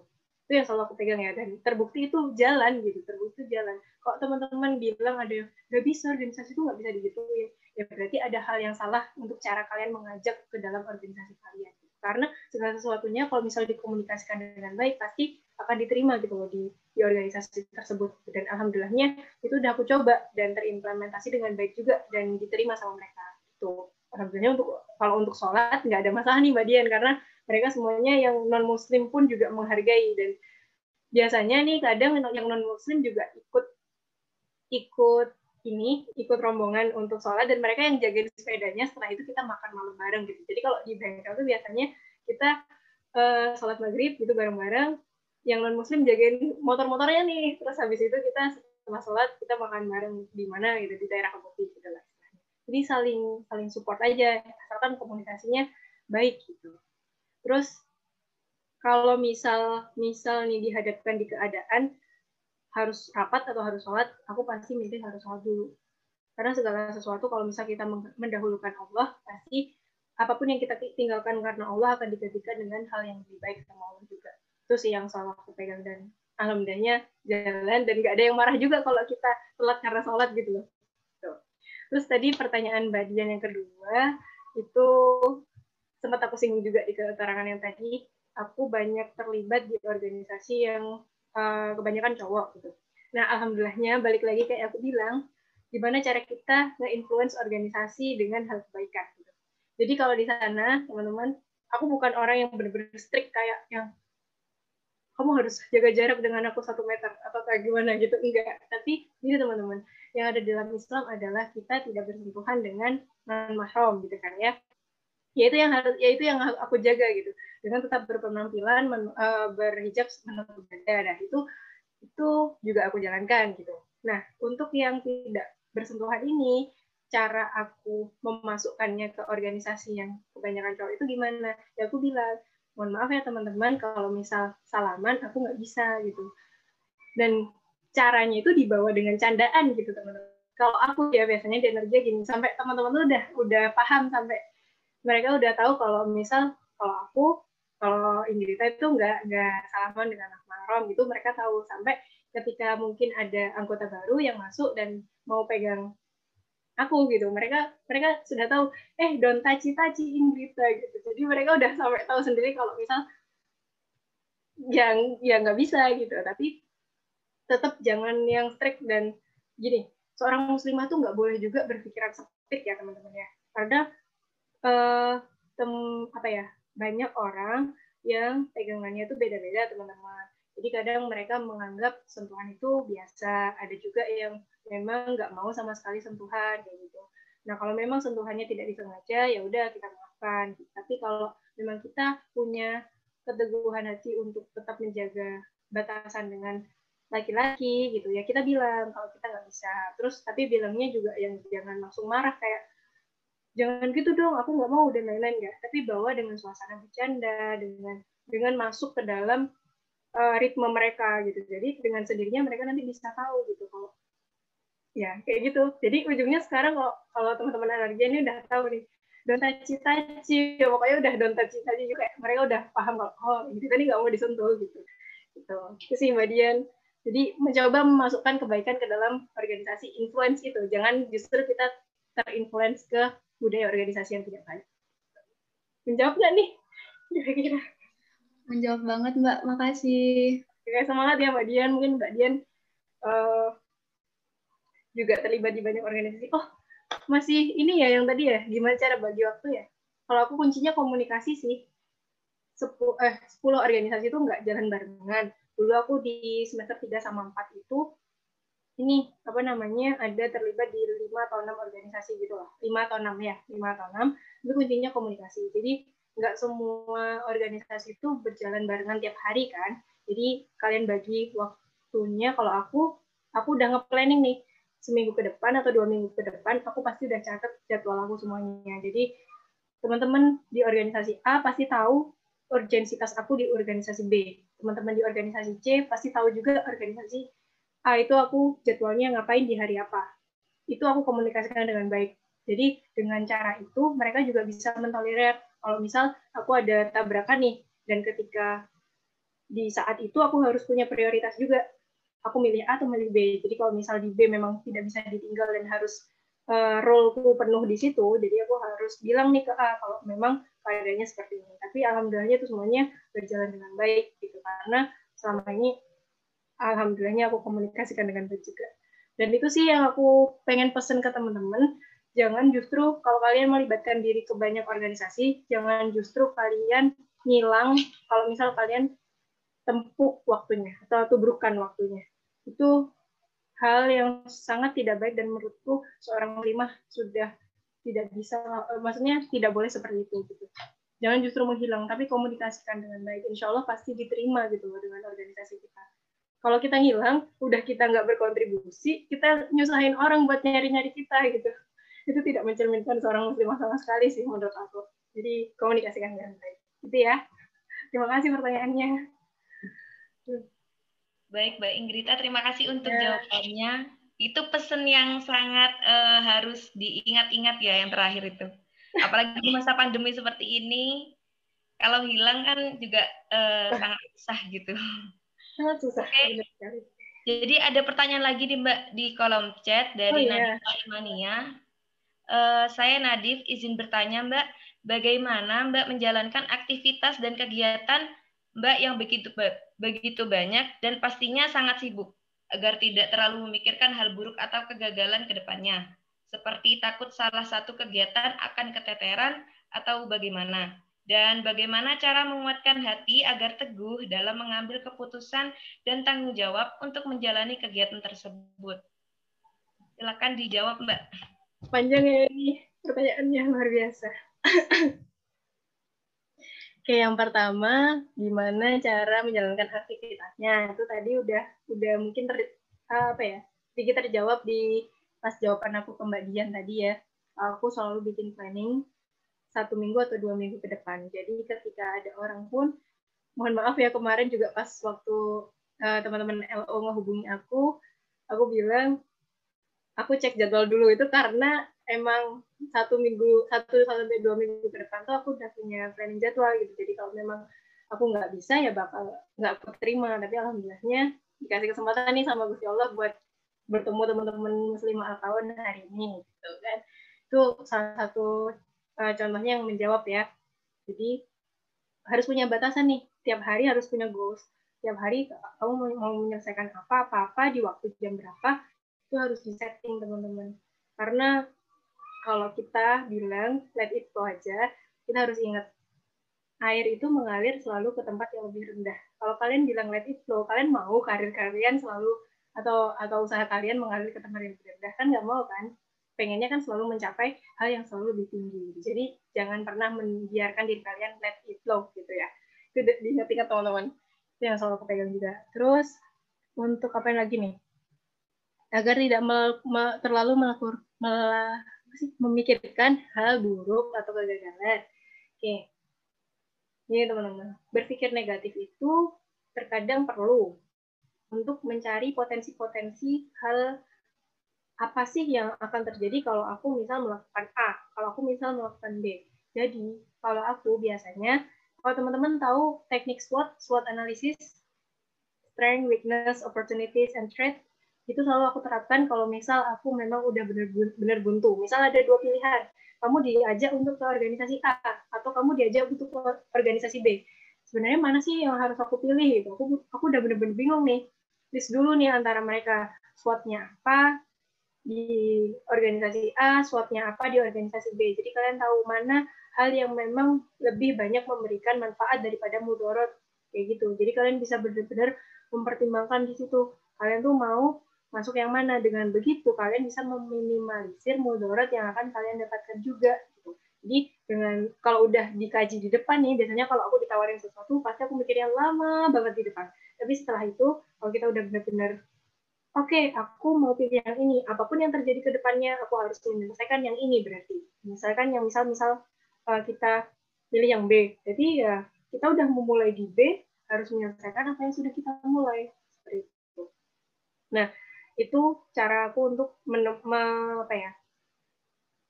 Itu yang selalu aku pegang ya. Dan terbukti itu jalan gitu terbukti jalan. Kok teman-teman bilang ada nggak bisa organisasi itu nggak bisa digituin ya berarti ada hal yang salah untuk cara kalian mengajak ke dalam organisasi kalian. Karena segala sesuatunya kalau misalnya dikomunikasikan dengan baik pasti akan diterima gitu loh di, di organisasi tersebut. Dan alhamdulillahnya itu udah aku coba dan terimplementasi dengan baik juga dan diterima sama mereka. Itu alhamdulillah untuk kalau untuk sholat nggak ada masalah nih mbak Dian karena mereka semuanya yang non muslim pun juga menghargai. Dan biasanya nih kadang yang non muslim juga ikut ikut ini ikut rombongan untuk sholat dan mereka yang jagain sepedanya setelah itu kita makan malam bareng gitu. Jadi kalau di bengkel tuh biasanya kita uh, sholat maghrib gitu bareng-bareng. Yang non muslim jagain motor-motornya nih. Terus habis itu kita setelah sholat kita makan bareng di mana gitu di daerah kopi gitu lah jadi saling saling support aja asalkan komunikasinya baik gitu. Terus kalau misal misal nih dihadapkan di keadaan harus rapat atau harus sholat, aku pasti milih harus sholat dulu. Karena segala sesuatu kalau misalnya kita mendahulukan Allah, pasti apa pun yang kita tinggalkan karena Allah akan digantikan dengan hal yang lebih baik sama Allah juga. Itu sih yang selalu aku pegang dan alhamdulillahnya jalan dan gak ada yang marah juga kalau kita telat karena sholat gitu loh. Terus tadi pertanyaan Mbak Dian yang kedua, itu sempat aku singgung juga di keterangan yang tadi, aku banyak terlibat di organisasi yang uh, kebanyakan cowok gitu. Nah, alhamdulillahnya balik lagi kayak aku bilang, gimana cara kita nge-influence organisasi dengan hal kebaikan gitu. Jadi kalau di sana, teman-teman, aku bukan orang yang benar-benar strict kayak yang kamu harus jaga jarak dengan aku satu meter atau kayak gimana gitu enggak tapi ini teman-teman yang ada dalam Islam adalah kita tidak bersentuhan dengan non mahram gitu kan ya ya itu yang harus ya itu yang aku jaga gitu dengan tetap berpenampilan men, uh, berhijab menutup dada. Nah, itu itu juga aku jalankan gitu. Nah, untuk yang tidak bersentuhan ini, cara aku memasukkannya ke organisasi yang kebanyakan cowok itu gimana? Ya aku bilang, mohon maaf ya teman-teman, kalau misal salaman aku nggak bisa gitu. Dan caranya itu dibawa dengan candaan gitu teman-teman. Kalau aku ya biasanya di energi gini, sampai teman-teman udah udah paham sampai mereka udah tahu kalau misal kalau aku kalau Ingrita itu nggak nggak salaman dengan anak mahram gitu mereka tahu. Sampai ketika mungkin ada anggota baru yang masuk dan mau pegang aku gitu mereka mereka sudah tahu eh don't touchy touchy Ingrita gitu. Jadi mereka udah sampai tahu sendiri kalau misal yang ya nggak bisa gitu. Tapi tetap jangan yang strict dan gini seorang muslimah tuh nggak boleh juga berpikiran sempit ya teman-teman ya. Karena uh, tem apa ya banyak orang yang pegangannya itu beda-beda teman-teman. Jadi kadang mereka menganggap sentuhan itu biasa, ada juga yang memang nggak mau sama sekali sentuhan kayak gitu. Nah kalau memang sentuhannya tidak disengaja ya udah kita maafkan. Tapi kalau memang kita punya keteguhan hati untuk tetap menjaga batasan dengan laki-laki gitu ya kita bilang kalau kita nggak bisa terus tapi bilangnya juga yang jangan langsung marah kayak jangan gitu dong aku nggak mau dan lain-lain ya. Tapi bawa dengan suasana bercanda dengan dengan masuk ke dalam uh, ritme mereka gitu. Jadi dengan sendirinya mereka nanti bisa tahu gitu kalau ya kayak gitu. Jadi ujungnya sekarang kalau kalau teman-teman energi ini udah tahu nih don't touch touch ya, pokoknya udah don't touch touch juga. Mereka udah paham kalau oh gitu tadi nggak mau disentuh gitu. Gitu. Itu sih mbak Dian. Jadi mencoba memasukkan kebaikan ke dalam organisasi influence itu. Jangan justru kita terinfluence ke budaya organisasi yang tidak baik. Menjawab nggak nih? Kira-kira. Menjawab banget Mbak, makasih. Oke, semangat ya Mbak Dian. Mungkin Mbak Dian uh, juga terlibat di banyak organisasi. Oh, masih ini ya yang tadi ya, gimana cara bagi waktu ya? Kalau aku kuncinya komunikasi sih. Sepuluh, eh, 10 organisasi itu nggak jalan barengan dulu aku di semester 3 sama 4 itu ini apa namanya ada terlibat di lima atau enam organisasi gitu lah lima atau enam ya. Lima atau enam. Itu kuncinya komunikasi. Jadi nggak semua organisasi itu berjalan barengan tiap hari kan. Jadi kalian bagi waktunya. Kalau aku aku udah nge-planning nih. Seminggu ke depan atau dua minggu ke depan aku pasti udah catat jadwal aku semuanya. Jadi teman-teman di organisasi A pasti tahu urgensitas aku di organisasi B. Teman-teman di organisasi C pasti tahu juga organisasi A itu aku jadwalnya ngapain di hari apa. Itu aku komunikasikan dengan baik. Jadi dengan cara itu mereka juga bisa mentolerir kalau misal aku ada tabrakan nih dan ketika di saat itu aku harus punya prioritas juga. Aku milih A atau milih B. Jadi kalau misal di B memang tidak bisa ditinggal dan harus uh, roleku penuh di situ, jadi aku harus bilang nih ke A kalau memang keadaannya seperti ini. Tapi alhamdulillahnya itu semuanya berjalan dengan baik gitu karena selama ini alhamdulillahnya aku komunikasikan dengan baik juga. Dan itu sih yang aku pengen pesen ke teman-teman, jangan justru kalau kalian melibatkan diri ke banyak organisasi, jangan justru kalian ngilang kalau misal kalian tempuk waktunya atau tubrukkan waktunya. Itu hal yang sangat tidak baik dan menurutku seorang muslimah sudah tidak bisa eh, maksudnya tidak boleh seperti itu gitu jangan justru menghilang tapi komunikasikan dengan baik insya Allah pasti diterima gitu dengan organisasi kita kalau kita ngilang udah kita nggak berkontribusi kita nyusahin orang buat nyari-nyari kita gitu itu tidak mencerminkan seorang muslimah sama sekali sih menurut aku jadi komunikasikan dengan baik gitu ya terima kasih pertanyaannya baik Mbak Ingrita terima kasih untuk ya. jawabannya itu pesan yang sangat uh, harus diingat-ingat ya yang terakhir itu. Apalagi di masa pandemi seperti ini, kalau hilang kan juga uh, sangat susah gitu. Sangat susah. Okay. Jadi ada pertanyaan lagi di Mbak di kolom chat dari oh, iya. Nadif Imania. Uh, saya Nadif izin bertanya Mbak, bagaimana Mbak menjalankan aktivitas dan kegiatan Mbak yang begitu begitu banyak dan pastinya sangat sibuk agar tidak terlalu memikirkan hal buruk atau kegagalan ke depannya, seperti takut salah satu kegiatan akan keteteran atau bagaimana. Dan bagaimana cara menguatkan hati agar teguh dalam mengambil keputusan dan tanggung jawab untuk menjalani kegiatan tersebut. Silakan dijawab, Mbak. Panjang ya ini pertanyaannya luar biasa. Oke, yang pertama, gimana cara menjalankan aktivitasnya? Itu tadi udah udah mungkin ter, apa ya? Sedikit terjawab di pas jawaban aku ke Mbak Dian tadi ya. Aku selalu bikin planning satu minggu atau dua minggu ke depan. Jadi ketika ada orang pun, mohon maaf ya kemarin juga pas waktu uh, teman-teman LO ngehubungi aku, aku bilang aku cek jadwal dulu. Itu karena emang satu minggu satu sampai dua minggu ke depan tuh aku udah punya planning jadwal gitu. Jadi kalau memang aku nggak bisa ya bakal nggak aku terima tapi alhamdulillahnya dikasih kesempatan nih sama Gusti Allah buat bertemu teman-teman muslimah al hari ini gitu kan. Itu salah satu uh, contohnya yang menjawab ya. Jadi harus punya batasan nih. Tiap hari harus punya goals. Tiap hari kamu mau menyelesaikan apa apa apa di waktu jam berapa itu harus di setting teman-teman. Karena kalau kita bilang let it flow aja, kita harus ingat air itu mengalir selalu ke tempat yang lebih rendah. Kalau kalian bilang let it flow, kalian mau karir kalian selalu atau atau usaha kalian mengalir ke tempat yang lebih rendah? Kan nggak mau kan? Pengennya kan selalu mencapai hal yang selalu lebih tinggi. Jadi jangan pernah membiarkan diri kalian let it flow gitu ya. Itu diingat-ingat teman-teman. Itu yang selalu kepegang juga. Terus untuk apa yang lagi nih? Agar tidak mel, mel, terlalu melakur, mel, memikirkan hal buruk atau kegagalan. Oke. Ini teman-teman. Berpikir negatif itu terkadang perlu untuk mencari potensi-potensi hal apa sih yang akan terjadi kalau aku misal melakukan A, kalau aku misal melakukan B. Jadi, kalau aku biasanya, kalau teman-teman tahu teknik SWOT, SWOT analysis, strength, weakness, opportunities, and threat, itu selalu aku terapkan kalau misal aku memang udah benar-benar buntu. Misal ada dua pilihan, kamu diajak untuk ke organisasi A, atau kamu diajak untuk ke organisasi B. Sebenarnya mana sih yang harus aku pilih? Gitu. Aku, aku udah benar-benar bingung nih. List dulu nih antara mereka, SWOT-nya apa, di organisasi A, swotnya apa di organisasi B. Jadi kalian tahu mana hal yang memang lebih banyak memberikan manfaat daripada mudorot kayak gitu. Jadi kalian bisa benar-benar mempertimbangkan di situ. Kalian tuh mau masuk yang mana dengan begitu kalian bisa meminimalisir mudorot yang akan kalian dapatkan juga. Gitu. Jadi dengan kalau udah dikaji di depan nih, biasanya kalau aku ditawarin sesuatu pasti aku mikirnya lama banget di depan. Tapi setelah itu kalau kita udah benar-benar oke, okay, aku mau pilih yang ini. Apa pun yang terjadi ke depannya, aku harus menyelesaikan yang ini berarti. Misalkan yang misal-misal uh, kita pilih yang B. Jadi ya kita udah memulai di B, harus menyelesaikan apa yang sudah kita mulai. Seperti itu. Nah, itu cara aku untuk men me apa ya?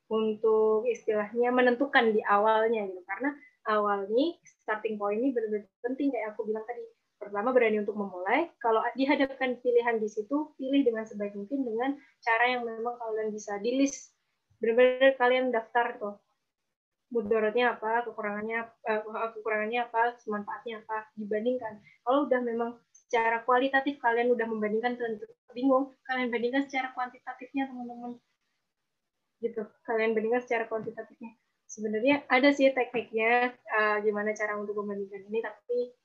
Untuk istilahnya menentukan di awalnya gitu. Karena awal nih starting point ini benar-benar penting kayak aku bilang tadi Pertama berani untuk memulai. Kalau dihadapkan pilihan di situ, pilih dengan sebaik mungkin dengan cara yang memang kalian bisa di list. Benar-benar kalian daftar tuh mudaratnya apa, kekurangannya uh, kekurangannya apa, manfaatnya apa, dibandingkan. Kalau udah memang secara kualitatif kalian udah membandingkan tentu bingung, kalian bandingkan secara kuantitatifnya teman-teman. Gitu, kalian bandingkan secara kuantitatifnya. Sebenarnya ada sih tekniknya uh, gimana cara untuk membandingkan ini, tapi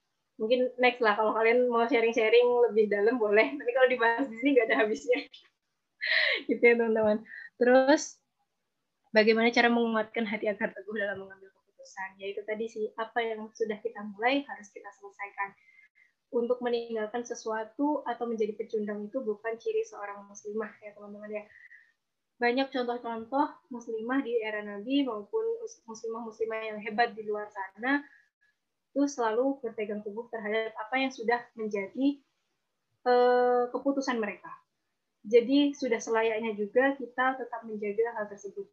mungkin next lah kalau kalian mau sharing-sharing lebih dalam boleh. Tapi kalau dibahas di sini nggak ada habisnya. Gitu ya teman-teman. Terus bagaimana cara menguatkan hati agar teguh dalam mengambil keputusan? Yaitu tadi sih. Apa yang sudah kita mulai harus kita selesaikan. Untuk meninggalkan sesuatu atau menjadi pecundang itu bukan ciri seorang muslimah ya teman-teman ya. Banyak contoh-contoh muslimah di era Nabi maupun muslimah-muslimah yang hebat di luar sana itu selalu berpegang teguh terhadap apa yang sudah menjadi uh, keputusan mereka. Jadi sudah selayaknya juga kita tetap menjaga hal tersebut.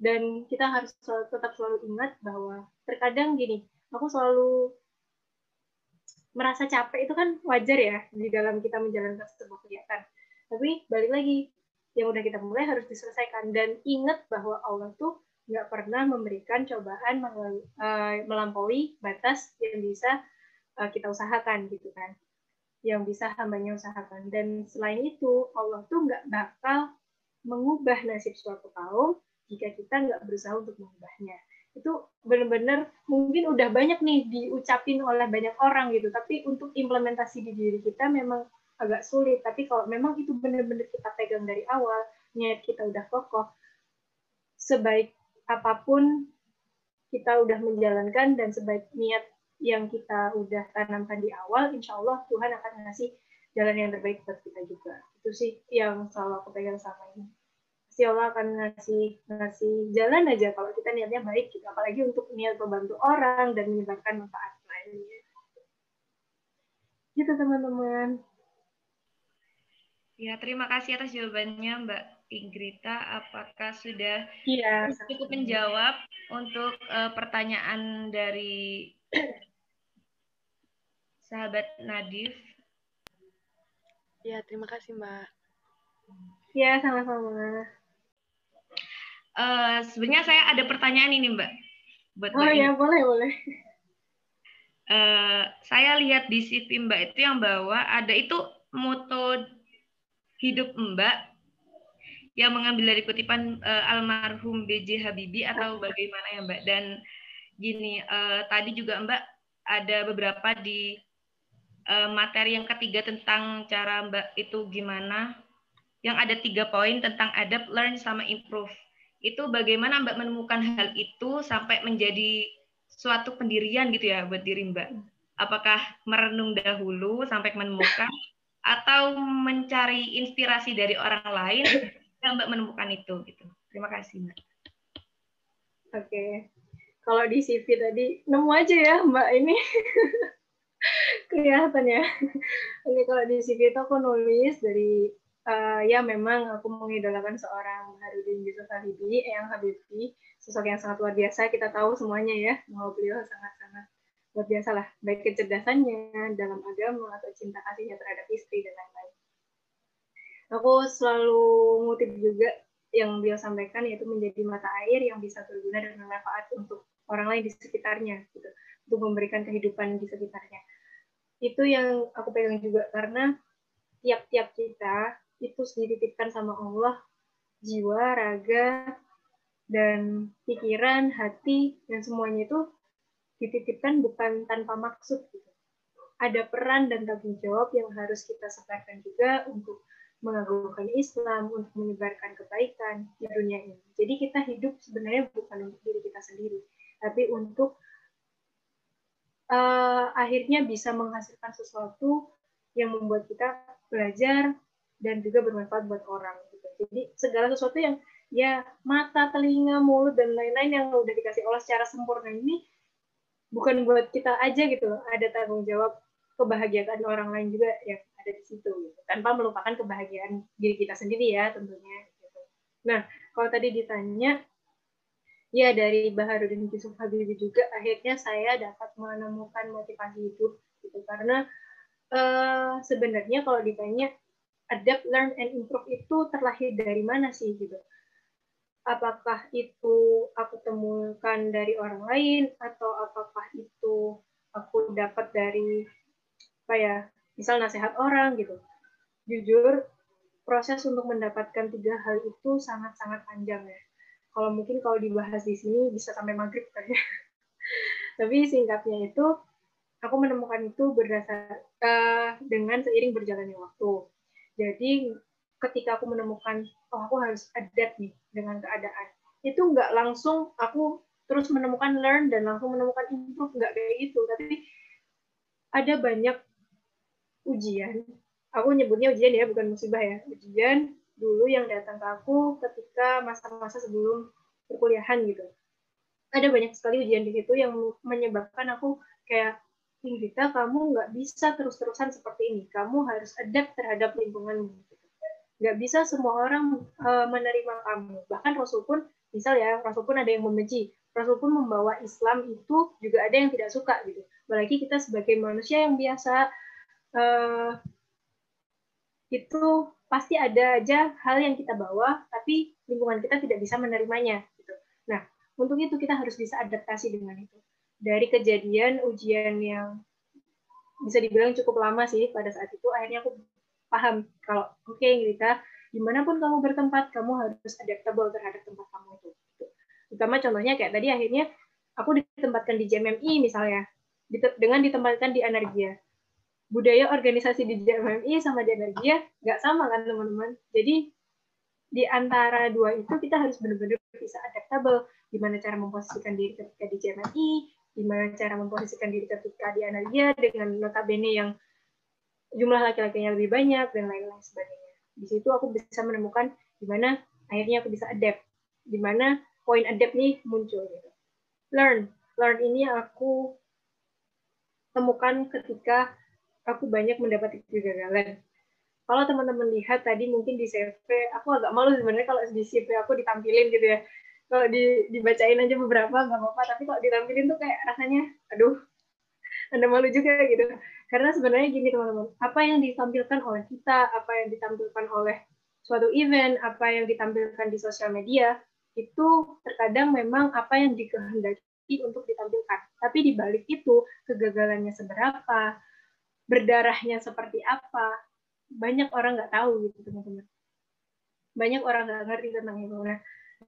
Dan kita harus tetap selalu ingat bahwa terkadang gini, aku selalu merasa capek itu kan wajar ya di dalam kita menjalankan sebuah kegiatan. Tapi balik lagi, yang udah kita mulai harus diselesaikan dan ingat bahwa Allah tuh nggak pernah memberikan cobaan uh, melampaui batas yang bisa uh, kita usahakan gitu kan. Yang bisa hambanya usahakan. Dan selain itu Allah tuh nggak bakal mengubah nasib suatu kaum jika kita nggak berusaha untuk mengubahnya. Itu benar-benar mungkin udah banyak nih diucapin oleh banyak orang gitu. Tapi untuk implementasi di diri kita memang agak sulit. Tapi kalau memang itu benar-benar kita pegang dari awal niat kita udah kokoh sebaik apa pun kita udah menjalankan dan sebaik niat yang kita udah tanamkan di awal, insya Allah Tuhan akan ngasih jalan yang terbaik buat kita juga. Itu sih yang selalu aku pegang sama ini. Pasti Allah akan ngasih ngasih jalan aja kalau kita niatnya baik, gitu. apalagi untuk niat membantu orang dan menyebarkan manfaat lainnya. Gitu teman-teman. Ya, terima kasih atas jawabannya Mbak Ingrita, apakah sudah ya, cukup menjawab untuk uh, pertanyaan dari sahabat Nadif? Ya, terima kasih Mbak. Ya, sama-sama. Uh, sebenarnya saya ada pertanyaan ini Mbak. Buat oh Mbak ya, boleh, boleh. Uh, saya lihat di CV Mbak itu yang bawa ada itu moto hidup Mbak yang mengambil dari kutipan uh, almarhum B.J. Habibie atau bagaimana ya Mbak? Dan gini, uh, tadi juga Mbak ada beberapa di uh, materi yang ketiga tentang cara Mbak itu gimana yang ada tiga poin tentang adapt, learn, sama improve. Itu bagaimana Mbak menemukan hal itu sampai menjadi suatu pendirian gitu ya buat diri Mbak? Apakah merenung dahulu sampai menemukan atau mencari inspirasi dari orang lain yang Mbak menemukan itu gitu. Terima kasih Mbak. Oke. Kalau di CV tadi nemu aja ya Mbak ini. Kelihatan ya. Oke, kalau di CV itu aku nulis dari uh, ya memang aku mengidolakan seorang Harudin Yusuf Habibi, yang Habibi, sosok yang sangat luar biasa. Kita tahu semuanya ya, bahwa beliau sangat-sangat luar biasa lah, baik kecerdasannya dalam agama atau cinta kasihnya terhadap istri dan lain-lain. Aku selalu ngutip juga yang beliau sampaikan yaitu menjadi mata air yang bisa berguna dan bermanfaat untuk orang lain di sekitarnya, gitu, untuk memberikan kehidupan di sekitarnya. Itu yang aku pegang juga karena tiap-tiap kita itu dititipkan sama Allah jiwa, raga, dan pikiran, hati, dan semuanya itu dititipkan bukan tanpa maksud gitu. Ada peran dan tanggung jawab yang harus kita sebarkan juga untuk mengagungkan Islam, untuk menyebarkan kebaikan di dunia ini. Jadi kita hidup sebenarnya bukan untuk diri kita sendiri, tapi untuk uh, akhirnya bisa menghasilkan sesuatu yang membuat kita belajar dan juga bermanfaat buat orang. Gitu. Jadi segala sesuatu yang ya mata, telinga, mulut dan lain-lain yang udah dikasih Allah secara sempurna ini bukan buat kita aja gitu. Ada tanggung jawab kebahagiaan orang lain juga yang ada di situ gitu. tanpa melupakan kebahagiaan diri kita sendiri ya tentunya gitu. Nah, kalau tadi ditanya ya dari Baharudin Yusuf Habibie juga akhirnya saya dapat menemukan motivasi hidup gitu karena uh, sebenarnya kalau ditanya adapt, learn, and improve itu terlahir dari mana sih gitu? Apakah itu aku temukan dari orang lain atau apakah itu aku dapat dari apa ya, misal nasihat orang gitu. Jujur, proses untuk mendapatkan tiga hal itu sangat-sangat panjang ya. Kalau mungkin kalau dibahas di sini bisa sampai maghrib kayaknya. Tapi singkatnya itu, aku menemukan itu berdasar uh, dengan seiring berjalannya waktu jadi ketika aku menemukan oh aku harus adapt nih dengan keadaan, itu nggak langsung aku terus menemukan learn dan langsung menemukan improve nggak kayak gitu, tapi ada banyak ujian. Aku nyebutnya ujian ya, bukan musibah ya. Ujian dulu yang datang ke aku ketika masa-masa sebelum perkuliahan gitu. Ada banyak sekali ujian di situ yang menyebabkan aku kayak Ingrita, kamu nggak bisa terus-terusan seperti ini. Kamu harus adapt terhadap lingkunganmu. Nggak bisa semua orang uh, menerima kamu. Bahkan Rasul pun, misal ya, Rasul pun ada yang membenci. Rasul pun membawa Islam itu juga ada yang tidak suka gitu. Apalagi kita sebagai manusia yang biasa uh, itu pasti ada aja hal yang kita bawa, tapi lingkungan kita tidak bisa menerimanya. Gitu. Nah, untuk itu kita harus bisa adaptasi dengan itu dari kejadian ujian yang bisa dibilang cukup lama sih pada saat itu akhirnya aku paham kalau oke okay, Grita di mana pun kamu bertempat kamu harus adaptable terhadap tempat kamu itu gitu. utama contohnya kayak tadi akhirnya aku ditempatkan di JMMI misalnya dengan ditempatkan di Energia budaya organisasi di JMMI sama di Energia nggak sama kan teman-teman jadi di antara dua itu kita harus benar-benar bisa adaptable gimana cara memposisikan diri ketika di JMMI gimana cara memposisikan diri ketika di Analia dengan notabene yang jumlah laki-lakinya lebih banyak dan lain-lain sebagainya. Di situ aku bisa menemukan gimana akhirnya aku bisa adapt, gimana poin adapt nih muncul gitu. Learn, learn ini aku temukan ketika aku banyak mendapat kegagalan. Kalau teman-teman lihat tadi mungkin di CV, aku agak malu sebenarnya kalau di CV aku ditampilin gitu ya. Kalau di, dibacain aja beberapa nggak apa-apa. Tapi kalau ditampilin tuh kayak rasanya aduh anda malu juga gitu. Karena sebenarnya gini teman-teman apa yang ditampilkan oleh kita apa yang ditampilkan oleh suatu event apa yang ditampilkan di sosial media itu terkadang memang apa yang dikehendaki untuk ditampilkan. Tapi di balik itu kegagalannya seberapa berdarahnya seperti apa banyak orang nggak tahu gitu teman-teman banyak orang nggak ngerti tentang itu nah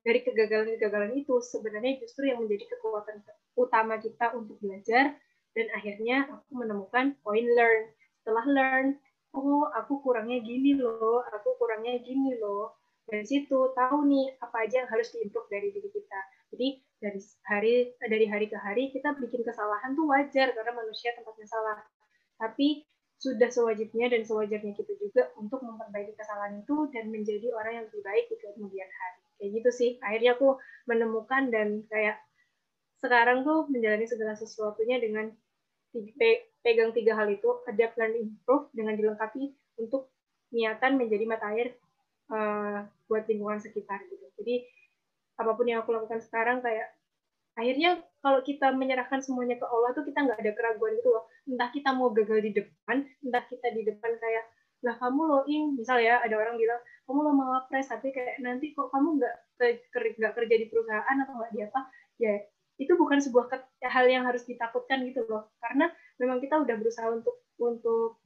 dari kegagalan-kegagalan itu sebenarnya justru yang menjadi kekuatan utama kita untuk belajar dan akhirnya aku menemukan poin learn. Setelah learn, oh aku kurangnya gini loh, aku kurangnya gini loh. Dari situ tahu nih apa aja yang harus diimprove dari diri kita. Jadi dari hari dari hari ke hari kita bikin kesalahan tuh wajar karena manusia tempatnya salah. Tapi sudah sewajibnya dan sewajarnya kita juga untuk memperbaiki kesalahan itu dan menjadi orang yang lebih baik di kemudian hari. Kayak gitu sih. Akhirnya aku menemukan dan kayak sekarang tuh menjalani segala sesuatunya dengan pegang tiga hal itu, adapt, learn, improve dengan dilengkapi untuk niatan menjadi mata air uh, buat lingkungan sekitar gitu. Jadi apa pun yang aku lakukan sekarang kayak akhirnya kalau kita menyerahkan semuanya ke Allah tuh kita nggak ada keraguan gitu loh. Entah kita mau gagal di depan entah kita di depan kayak lah kamu lo in misal ya ada orang bilang kamu lo mau pres tapi kayak nanti kok kamu nggak nggak kerja di perusahaan atau nggak di apa? Ya itu bukan sebuah hal yang harus ditakutkan gitu loh. Karena memang kita udah berusaha untuk untuk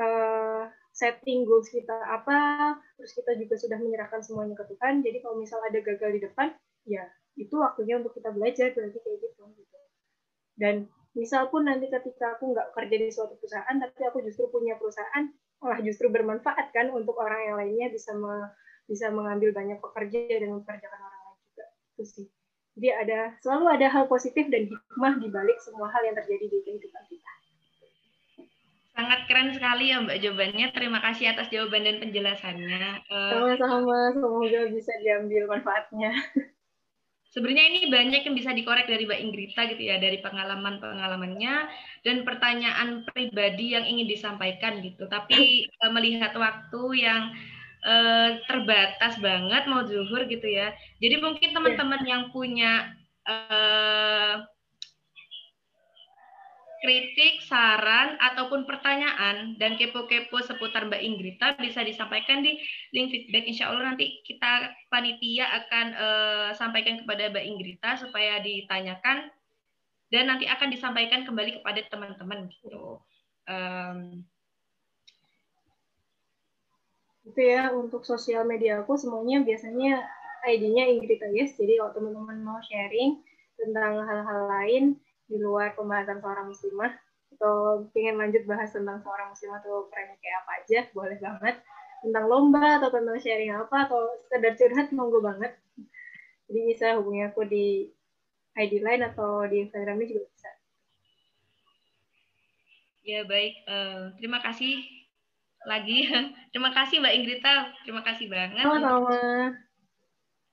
uh, setting goals kita apa terus kita juga sudah menyerahkan semuanya ke Tuhan. Jadi kalau misal ada gagal di depan ya itu waktunya untuk kita belajar berarti kayak gitu, gitu. dan misal pun nanti ketika aku nggak kerja di suatu perusahaan tapi aku justru punya perusahaan malah justru bermanfaat kan untuk orang yang lainnya bisa me, bisa mengambil banyak pekerja dan mempekerjakan orang lain juga. Itu sih. Jadi ada selalu ada hal positif dan hikmah di balik semua hal yang terjadi di kehidupan kita. Sangat keren sekali ya Mbak jawabannya. Terima kasih atas jawaban dan penjelasannya. Eh, sama-sama semoga bisa diambil manfaatnya Sebenarnya ini banyak yang bisa dikorek dari Mbak Ingrita gitu ya, dari pengalaman-pengalamannya dan pertanyaan pribadi yang ingin disampaikan gitu. Tapi uh, melihat waktu yang uh, terbatas banget mau zuhur gitu ya. Jadi mungkin teman-teman yang punya uh, kritik, saran, ataupun pertanyaan dan kepo-kepo seputar Mbak Ingrita bisa disampaikan di link feedback. Insya Allah nanti kita panitia akan uh, sampaikan kepada Mbak Ingrita supaya ditanyakan dan nanti akan disampaikan kembali kepada teman-teman gitu. Um, itu ya untuk sosial media aku semuanya biasanya ID-nya Ingrita Yes. Jadi kalau teman-teman mau sharing tentang hal-hal lain di luar pembahasan seorang muslimah atau ingin lanjut bahas tentang seorang muslimah atau kerennya kayak apa aja boleh banget. Tentang lomba atau tentang sharing apa atau sekedar curhat monggo banget. Jadi bisa hubungi aku di ID line atau di Instagramnya juga bisa. Ya baik. Uh, terima kasih lagi. Terima kasih Mbak Ingrita. Terima kasih banget. Sama-sama.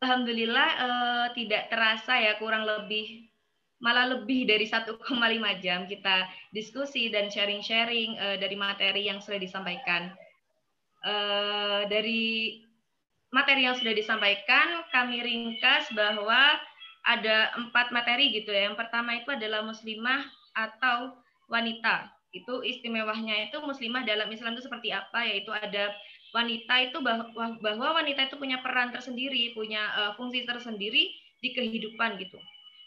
Alhamdulillah uh, tidak terasa ya kurang lebih malah lebih dari 1,5 jam kita diskusi dan sharing-sharing uh, dari materi yang sudah disampaikan. Uh, dari materi yang sudah disampaikan, kami ringkas bahwa ada empat materi gitu ya. Yang pertama itu adalah muslimah atau wanita. Itu istimewanya itu muslimah dalam Islam itu seperti apa? Yaitu ada wanita itu bahwa, bahwa wanita itu punya peran tersendiri, punya uh, fungsi tersendiri di kehidupan gitu.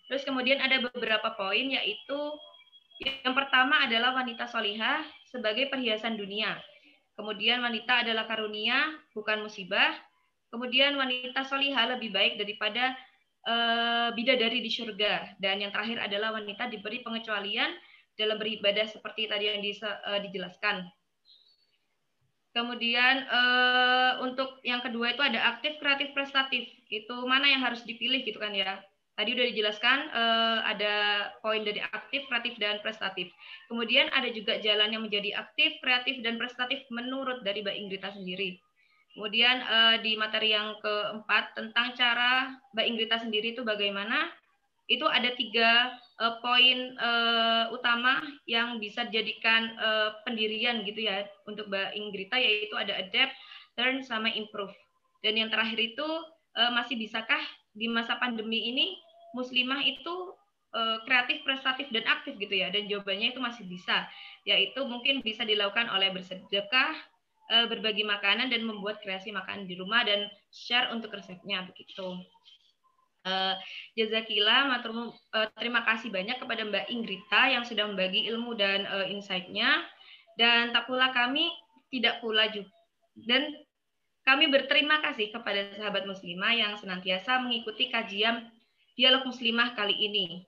Terus kemudian ada beberapa poin yaitu yang pertama adalah wanita solihah sebagai perhiasan dunia. Kemudian wanita adalah karunia, bukan musibah. Kemudian wanita solihah lebih baik daripada uh, bidadari di surga. Dan yang terakhir adalah wanita diberi pengecualian dalam beribadah seperti tadi yang di, uh, dijelaskan. Kemudian uh, untuk yang kedua itu ada aktif, kreatif, prestatif. Itu mana yang harus dipilih gitu kan ya. Tadi sudah dijelaskan uh, ada poin dari aktif, kreatif, dan prestatif. Kemudian ada juga jalan yang menjadi aktif, kreatif, dan prestatif menurut dari Mbak Ingrita sendiri. Kemudian uh, di materi yang keempat tentang cara Mbak Ingrita sendiri itu bagaimana, itu ada tiga uh, poin utama yang bisa dijadikan pendirian gitu ya untuk Mbak Ingrita, yaitu ada adapt, learn, sama improve. Dan yang terakhir itu masih bisakah di masa pandemi ini muslimah itu uh, kreatif, prestatif dan aktif gitu ya. Dan jawabannya itu masih bisa, yaitu mungkin bisa dilakukan oleh bersedekah, uh, berbagi makanan dan membuat kreasi makanan di rumah dan share untuk resepnya begitu. Uh, Jazakillah, matur, uh, terima kasih banyak kepada Mbak Ingrita yang sudah membagi ilmu dan uh, insight-nya. Dan tak pula kami tidak pula juga dan kami berterima kasih kepada sahabat muslimah yang senantiasa mengikuti kajian dialog muslimah kali ini.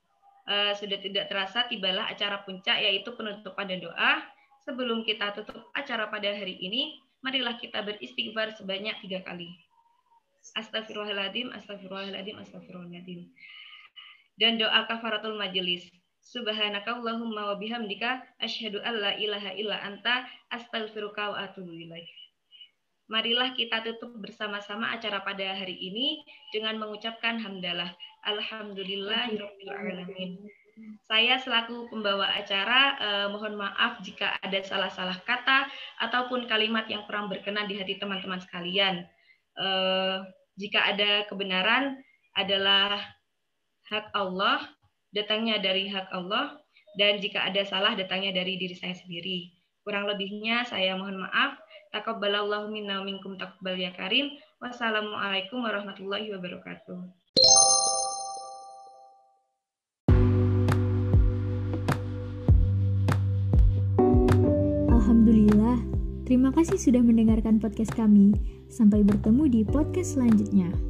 Uh, sudah tidak terasa tibalah acara puncak yaitu penutupan dan doa. sebelum kita tutup acara pada hari ini, marilah kita beristighfar sebanyak tiga kali. Astagfirullahaladzim, astagfirullahaladzim, astagfirullahaladzim. Dan doa kafaratul majelis. Subhanaka Allahumma wa bihamdika asyhadu an la ilaha illa anta astaghfiruka wa atubu ilaik. Marilah kita tutup bersama-sama acara pada hari ini dengan mengucapkan hamdalah. Alhamdulillahirabbil alamin. Saya selaku pembawa acara eh, mohon maaf jika ada salah-salah kata ataupun kalimat yang kurang berkenan di hati teman-teman sekalian. Eh, jika ada kebenaran adalah hak Allah, datangnya dari hak Allah, dan jika ada salah datangnya dari diri saya sendiri. Kurang lebihnya saya mohon maaf. Takabbalallahu minna minkum taqabbal ya karim. Wassalamualaikum warahmatullahi wabarakatuh. Terima kasih sudah mendengarkan podcast kami. Sampai bertemu di podcast selanjutnya.